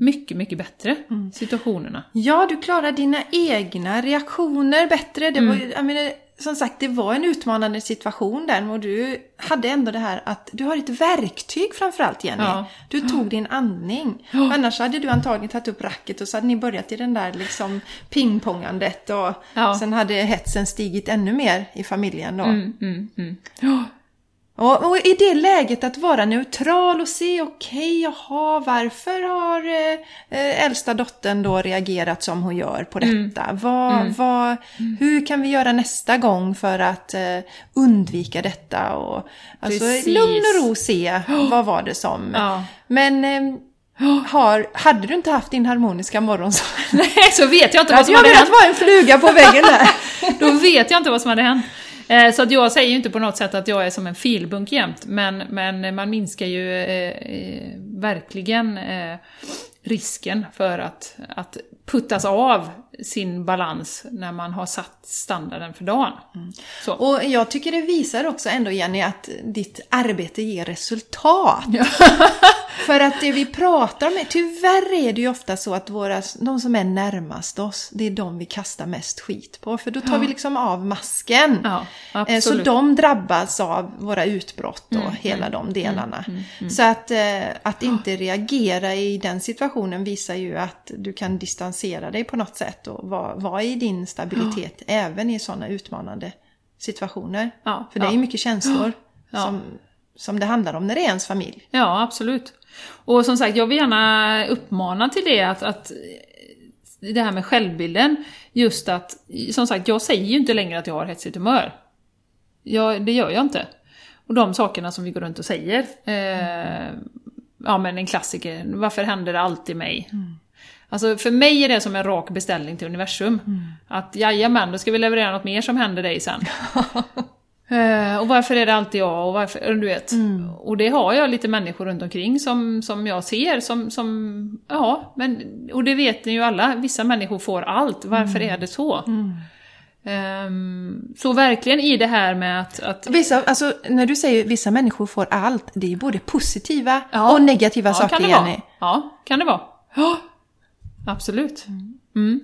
mycket, mycket bättre, situationerna. Ja, du klarar dina egna reaktioner bättre. Det var, ju- jag menar, som sagt, det var en utmanande situation där och du hade ändå det här att du har ett verktyg framförallt Jenny. Ja. Du tog din andning. Annars hade du antagligen tagit upp racket och så hade ni börjat i den där liksom pingpongandet och Ja. sen hade hetsen stigit ännu mer i familjen då. Mm, mm, mm. Och, och i det läget att vara neutral och se, okej, jaha, varför har eh, äldsta dottern då reagerat som hon gör på detta? Vad, vad, Hur kan vi göra nästa gång för att eh, undvika detta? Och, alltså, Precis. lugn och ro se, [GASPS] vad var det som? Ja. Men eh, [GASPS] har, hade du inte haft din harmoniska morgon så [LAUGHS] Nej, så vet jag inte vad hade som jag hade velat hänt. vara en fluga på väggen där. [LAUGHS] Då vet jag inte vad som hade hänt. Eh, så att jag säger ju inte på något sätt att jag är som en filbunk jämt, men, men man minskar ju eh, eh verkligen eh, risken för att, att puttas av sin balans när man har satt standarden för dagen. Så. Och jag tycker det visar också ändå Jenny att ditt arbete ger resultat. [LAUGHS] För att det vi pratar om, är- tyvärr är det ju ofta så att våra, de som är närmast oss, det är de vi kastar mest skit på. För då tar vi liksom av masken. Ja, Eh, Så de drabbas av våra utbrott och hela de delarna. Så att, eh, att inte reagera i den situationen visar ju att du kan distansera dig på något sätt och vara, vara i din stabilitet även i sådana utmanande situationer. Ja, För det är ja. ju mycket känslor Ja. som, som det handlar om när det är ens familj. Ja, absolut. Och som sagt, jag vill gärna uppmana till det att, att det här med självbilden, just att, som sagt, jag säger ju inte längre att jag har hetsigt humör. Jag, det gör jag inte. Och de sakerna som vi går runt och säger, eh, ja men en klassiker, varför händer det alltid mig? Alltså för mig är det som en rak beställning till universum. Att jajamän, då ska vi leverera något mer som händer dig sen. [LAUGHS] Eh, och varför är det alltid jag? Och, varför, du vet. och det har jag lite människor runt omkring som, som jag ser som, som, ja, men, och det vet ni ju alla, vissa människor får allt, varför är det så? Ehm, så verkligen i det här med att, att Vissa, alltså, när du säger vissa människor får allt, det är ju både positiva Ja. och negativa ja, saker kan det Jenny. vara. Ja, kan det vara. Absolut. Mm.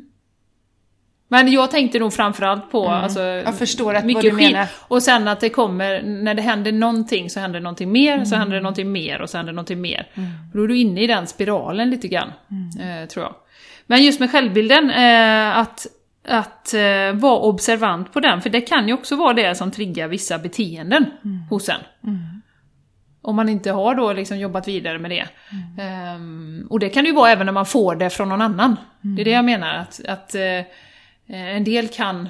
Men jag tänkte nog framförallt på alltså, Jag förstår att mycket vad du menar. Och sen att det kommer, när det händer någonting så händer det någonting mer, så Mm. händer det någonting mer och så händer det någonting mer. Och då är du inne i den spiralen lite grann, Mm. eh, tror jag. Men just med självbilden, eh, att, att eh, vara observant på den, för det kan ju också vara det som triggar vissa beteenden Mm. hos en. Om man inte har då liksom jobbat vidare med det. Ehm, och det kan det ju vara även när man får det från någon annan. Det är det jag menar, att, att eh, en del kan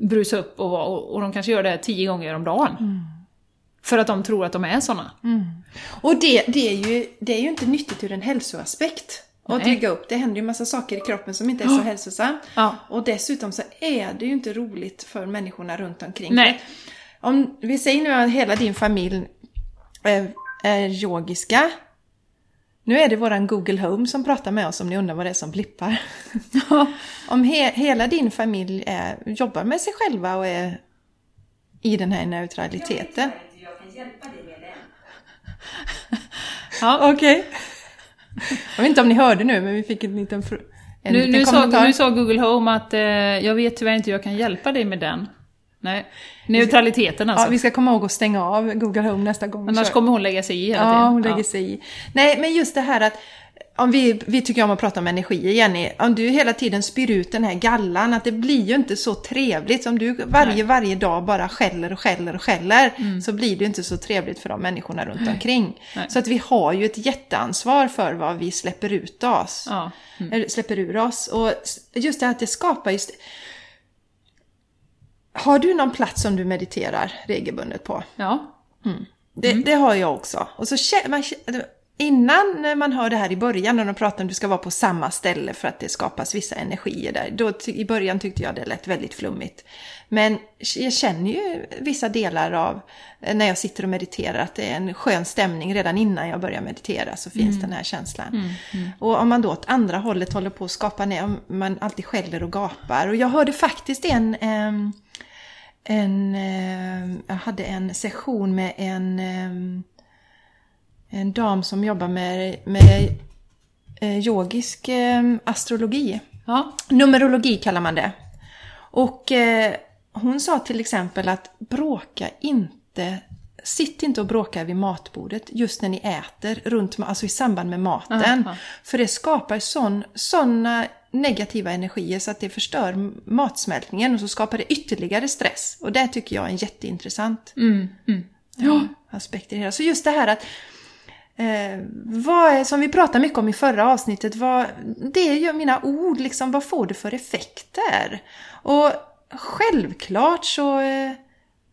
brusa upp och, och, och de kanske gör det tio gånger om dagen. För att de tror att de är såna. Och det, det, är ju, det är ju inte nyttigt ur en hälsoaspekt. Nej. trigga upp. Det händer ju massa saker i kroppen som inte är så hälsosamt. Ja. Och dessutom så är det ju inte roligt för människorna runt omkring. Nej. Om vi säger nu att hela din familj är, är yogiska. Nu är det våran Google Home som pratar med oss om ni undrar vad det är som blippar. [LAUGHS] om he, hela din familj är, jobbar med sig själva och är i den här neutraliteten. Jag kan hjälpa dig med den. Ja. [LAUGHS] Okej. Jag vet inte om ni hörde nu, men vi fick en liten, en Nu, liten nu, sa, kommentar. nu sa Google Home att eh, jag vet tyvärr inte hur jag kan hjälpa dig med den. Nej. Neutraliteten alltså. Ja, vi ska komma ihåg att stänga av Google Home nästa gång. Annars kommer hon lägga sig i hela tiden. Ja, hon lägger sig i. Nej, men just det här att om vi, vi tycker om att prata om energi, Jenny. Om du hela tiden spyr ut den här gallan, att det blir ju inte så trevligt. Om du varje, Nej. varje dag bara skäller och skäller och skäller, så blir det ju inte så trevligt för de människorna runt omkring. Mm. Nej. Så att vi har ju ett jätteansvar för vad vi släpper ut oss. Ja. Eller släpper ur oss. Och just det här att det skapar just... Har du någon plats som du mediterar regelbundet på? ja. Det, det har jag också. Och så man, innan man hör det här i början när de pratar om att du ska vara på samma ställe för att det skapas vissa energier där. Då, I början tyckte jag det lät väldigt flummigt. Men jag känner ju vissa delar av eh, när jag sitter och mediterar att det är en skön stämning redan innan jag börjar meditera så finns den här känslan. Och om man då åt andra hållet håller på att skapa ner, man alltid skäller och gapar. Och jag hörde faktiskt en ehm, en, eh, jag hade en session med en, eh, en dam som jobbar med, med eh, yogisk astrologi. Ja. Numerologi kallar man det. Och hon sa till exempel att bråka inte, sitt inte och bråka vid matbordet just när ni äter, runt, alltså i samband med maten. Aha. För det skapar sån, såna negativa energier så att det förstör matsmältningen och så skapar det ytterligare stress. Och det tycker jag är en jätteintressant Mm. Mm. ja. aspekt i det hela. Så just det här att Eh, vad är, som vi pratade mycket om i förra avsnittet, vad, det är ju mina ord, liksom, vad får det för effekter? Och självklart så, eh,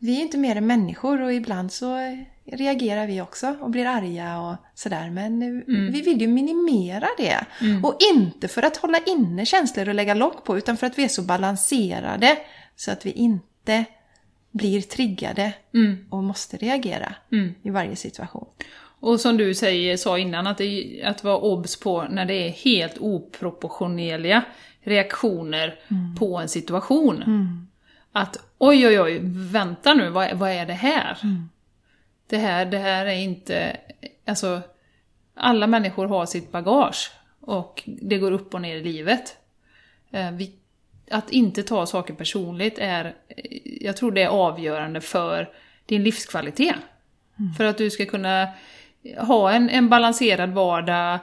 vi är inte mer än människor och ibland så reagerar vi också och blir arga och sådär. Men eh, vi vill ju minimera det. Och inte för att hålla inne känslor och lägga lock på, utan för att vi är så balanserade så att vi inte blir triggade Mm. och måste reagera Mm. i varje situation. Och som du säger, sa innan, att, det, att vara obs på när det är helt oproportionerliga reaktioner på en situation. Att oj, oj, oj, vänta nu, vad, vad är det här? Det här? Det här är inte... Alltså, alla människor har sitt bagage och det går upp och ner i livet. Eh, vi, att inte ta saker personligt är, eh, jag tror det är avgörande för din livskvalitet. För att du ska kunna ha en, en balanserad vardag,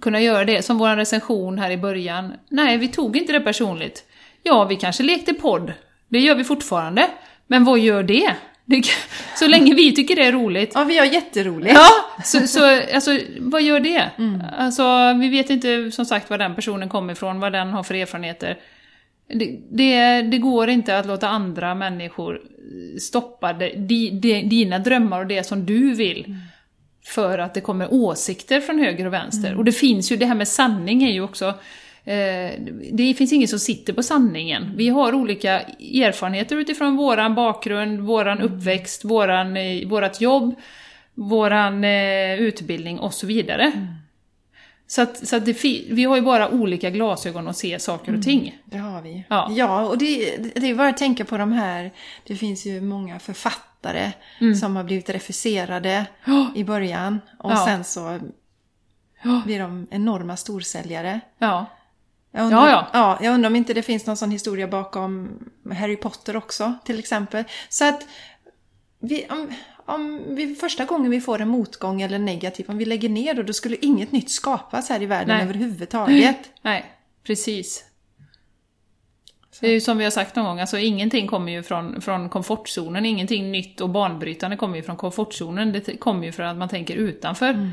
kunna göra det som vår recension här i början. Nej, vi tog inte det personligt. Ja, vi kanske lekte podd. Det gör vi fortfarande. Men vad gör det? det så länge vi tycker det är roligt. Ja, vi har jätteroligt. Ja, så, så alltså, vad gör det? Alltså, vi vet inte som sagt var den personen kommer ifrån, vad den har för erfarenheter. Det, det, det går inte att låta andra människor stoppa de, de, de, dina drömmar och det som du vill. För att det kommer åsikter från höger och vänster. Och det finns ju, det här med sanning är ju också det finns ingen som sitter på sanningen. Vi har olika erfarenheter utifrån våran bakgrund, våran uppväxt, våran, eh, vårat jobb, våran eh, utbildning och så vidare. Så att, så att det, vi har ju bara olika glasögon att se saker och ting. Det har vi. Ja. ja och det, det är bara att tänka på de här, det finns ju många författare som har blivit refuserade Ja. i början och Ja. sen så blir de enorma storsäljare. Ja. Jag undrar, Ja, ja. jag undrar om inte det finns någon sån historia bakom Harry Potter också, till exempel. Så att vi, om, om vi första gången vi får en motgång eller negativ, om vi lägger ner då, då skulle inget nytt skapas här i världen Nej. överhuvudtaget. [CLEARS THROAT] Nej, precis. Det är ju som vi har sagt någon gång, alltså ingenting kommer ju från, från komfortzonen, ingenting nytt och banbrytande kommer ju från komfortzonen, det kommer ju från att man tänker utanför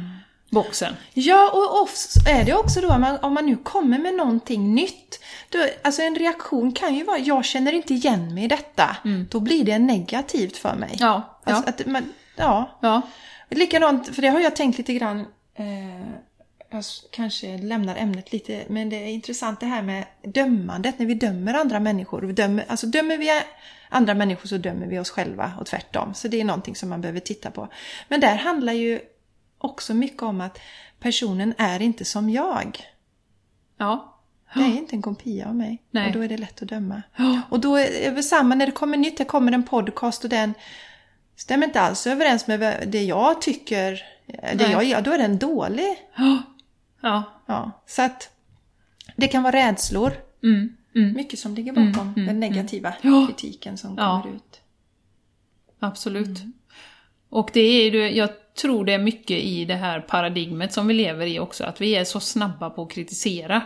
boxen. Ja, och off- är det också då om man, om man nu kommer med någonting nytt. Då, alltså en reaktion kan ju vara, jag känner inte igen mig i detta. Då blir det negativt för mig. Ja, ja, Alltså att man, ja. ja. Likadant, för det har jag tänkt lite grann, eh, jag kanske lämnar ämnet lite, men det är intressant det här med dömandet, när vi dömer andra människor. Vi dömer, alltså dömer vi andra människor så dömer vi oss själva och tvärtom. Så det är någonting som man behöver titta på. Men där handlar ju också mycket om att personen är inte som jag. ja. Det är inte en kopia av mig. Nej. Och då är det lätt att döma. Ja. Och då är det samma när det kommer nytt, det kommer en podcast och den stämmer inte alls överens med det jag tycker. Det Nej. jag gör, då är den dålig. Ja. Ja. Ja, så att det kan vara rädslor. Mm. mycket som ligger bakom den negativa Ja. kritiken som kommer ut. Absolut. Och det är ju, jag tror det är mycket i det här paradigmet som vi lever i också, att vi är så snabba på att kritisera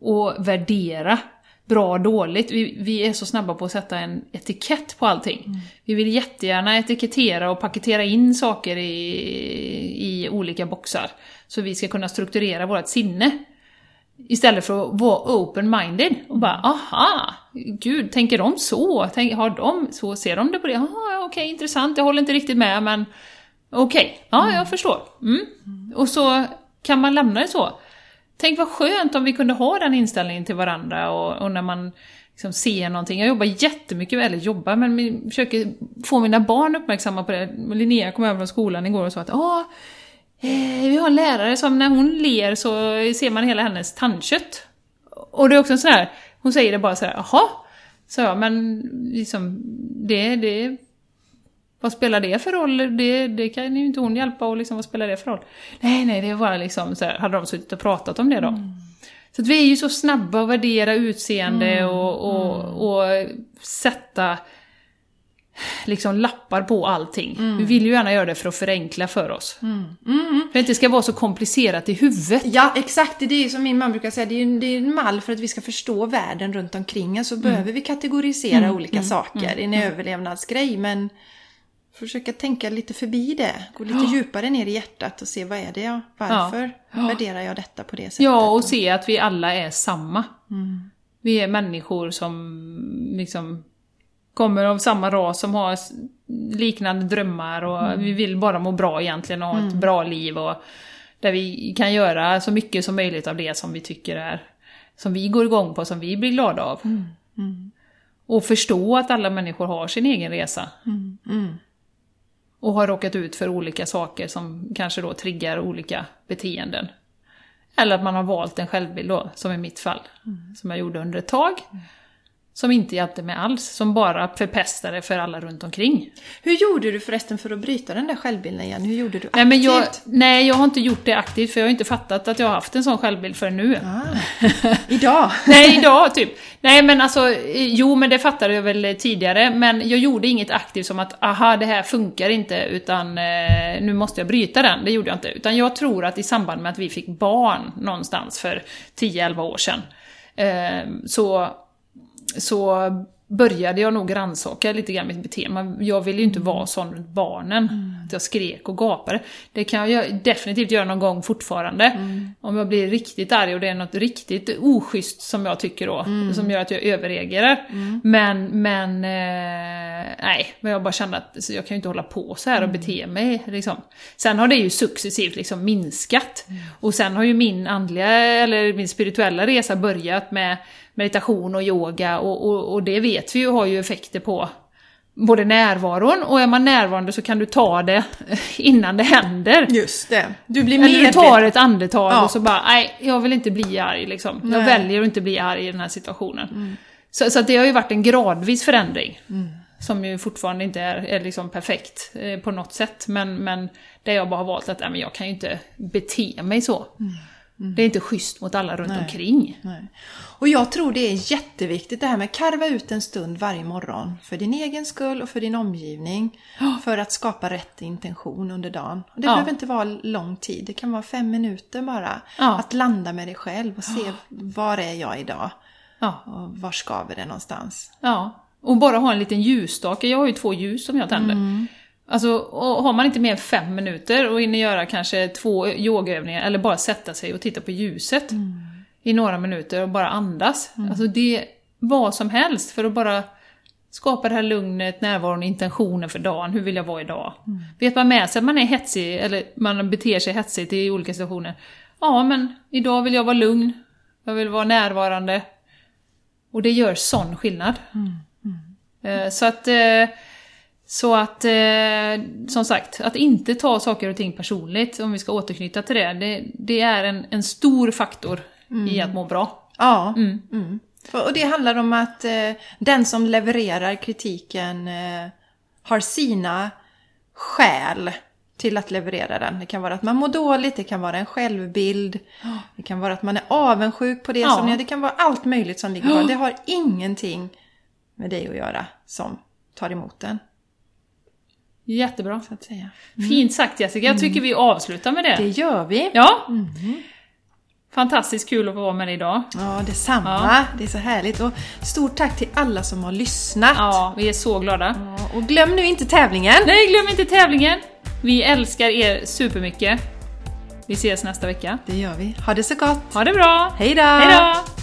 och värdera bra och dåligt. Vi, vi är så snabba på att sätta en etikett på allting. Vi vill jättegärna etikettera och paketera in saker i, i olika boxar, så vi ska kunna strukturera vårt sinne. Istället för att vara open-minded och bara aha, gud, tänker de så? Tänk, har de så? Ser de det på det? Aha, okej, intressant, jag håller inte riktigt med men okej, ja, jag förstår. Mm. Och så kan man lämna det så. Tänk vad skönt om vi kunde ha den inställningen till varandra och, och när man liksom ser någonting. Jag jobbar jättemycket, eller jobbar, men försöker få mina barn uppmärksamma på det. Linnea kom över från skolan igår och sa att Eh, vi har en lärare som när hon ler så ser man hela hennes tandkött. Och det är också en sån här, hon säger det bara så här, jaha? Så jag, men liksom, det, det, vad spelar det för roll? Det, det kan ju inte hon hjälpa och liksom, vad spelar det för roll? Nej, nej, det var liksom så här, hade de suttit och pratat om det då? Så att vi är ju så snabba att värdera utseende och, och, och sätta liksom lappar på allting. Vi vill ju gärna göra det för att förenkla för oss. För att det inte ska vara så komplicerat i huvudet. Ja, exakt. Det är ju som min man brukar säga, det är ju det är en mall för att vi ska förstå världen runt omkring oss. Så behöver vi kategorisera olika saker. Det är en överlevnadsgrej, men försöka tänka lite förbi det. Gå lite djupare ner i hjärtat och se vad är det jag, varför värderar jag detta på det sättet? Ja, och se att vi alla är samma. Vi är människor som liksom kommer av samma ras, som har liknande drömmar och vi vill bara må bra egentligen och ha ett bra liv och där vi kan göra så mycket som möjligt av det som vi tycker är, som vi går igång på, som vi blir glada av. Och förstå att alla människor har sin egen resa. Och har råkat ut för olika saker som kanske då triggar olika beteenden. Eller att man har valt en självbild då, som i mitt fall. Som jag gjorde under ett tag. Som inte hjälpte mig alls, som bara förpestade för alla runt omkring. Hur gjorde du förresten för att bryta den där självbilden igen? Hur gjorde du aktivt? Nej, men jag, nej, jag har inte gjort det aktivt för jag har inte fattat att jag har haft en sån självbild förrän nu. Ah, [LAUGHS] idag? Nej, idag typ. Nej men alltså, jo men det fattade jag väl tidigare, men jag gjorde inget aktivt som att aha, det här funkar inte, utan eh, nu måste jag bryta den. Det gjorde jag inte. Utan jag tror att i samband med att vi fick barn någonstans för 10-11 år sedan, eh, så, så började jag nog rannsaka lite grann mitt beteende. Jag ville ju inte vara sån runt barnen, att jag skrek och gapade. Det kan jag definitivt göra någon gång fortfarande. Om jag blir riktigt arg och det är något riktigt oschysst som jag tycker då, som gör att jag överreagerar. Men, men, eh, nej, men jag bara kände att jag kan ju inte hålla på så här och bete mig. Liksom. Sen har det ju successivt liksom minskat. Och sen har ju min andliga, eller min spirituella resa börjat med meditation och yoga och, och, och det vet vi ju har ju effekter på både närvaron och är man närvarande så kan du ta det [LAUGHS] innan det händer. Just det. Du blir Eller du medveten. tar ett andetag Ja. och så bara, nej, jag vill inte bli arg liksom. Jag Nej. Mm. väljer att inte bli arg i den här situationen. Så, så att det har ju varit en gradvis förändring. Som ju fortfarande inte är, är liksom perfekt eh, på något sätt. Men, men där jag bara har valt att, nej, men jag kan ju inte bete mig så. Det är inte schysst mot alla runt Mm. Nej. omkring. Nej. Och jag tror det är jätteviktigt det här med att karva ut en stund varje morgon. För din egen skull och för din omgivning. För att skapa rätt intention under dagen. Och det Ja. behöver inte vara lång tid. Det kan vara fem minuter bara. Ja. Att landa med dig själv och se var är jag idag? Ja. Och var skaver det någonstans? Ja, och bara ha en liten ljusstake. Jag har ju två ljus som jag tänder. Alltså, och har man inte mer än fem minuter och hinner göra kanske två yogaövningar eller bara sätta sig och titta på ljuset i några minuter och bara andas. Alltså det, vad som helst för att bara skapa det här lugnet, närvaron, intentionen för dagen. Hur vill jag vara idag? Vet man med sig att man är hetsig eller man beter sig hetsigt i olika situationer. Ja, men idag vill jag vara lugn. Jag vill vara närvarande. Och det gör sån skillnad. Eh, Så att, eh, så att eh, som sagt, att inte ta saker och ting personligt, om vi ska återknyta till det, det, det är en, en stor faktor i att må bra. Ja. Mm. Och det handlar om att eh, den som levererar kritiken eh, har sina skäl till att leverera den. Det kan vara att man mår dåligt, det kan vara en självbild, det kan vara att man är avundsjuk på det Ja. som ni Det kan vara allt möjligt som ligger bakom. [GASPS] Det har ingenting med dig att göra som tar emot den, Jättebra. så att säga. Fint sagt Jessica, jag tycker vi avslutar med det. Det gör vi. Ja. Fantastiskt kul att få vara med dig idag. Ja, detsamma. Det är så härligt. Och stort tack till alla som har lyssnat. Ja, vi är så glada. Ja, Och glöm nu inte tävlingen. Nej, glöm inte tävlingen! Vi älskar er supermycket. Vi ses nästa vecka. Det gör vi. Ha det så gott. Ha det bra! Hej då! Hej då!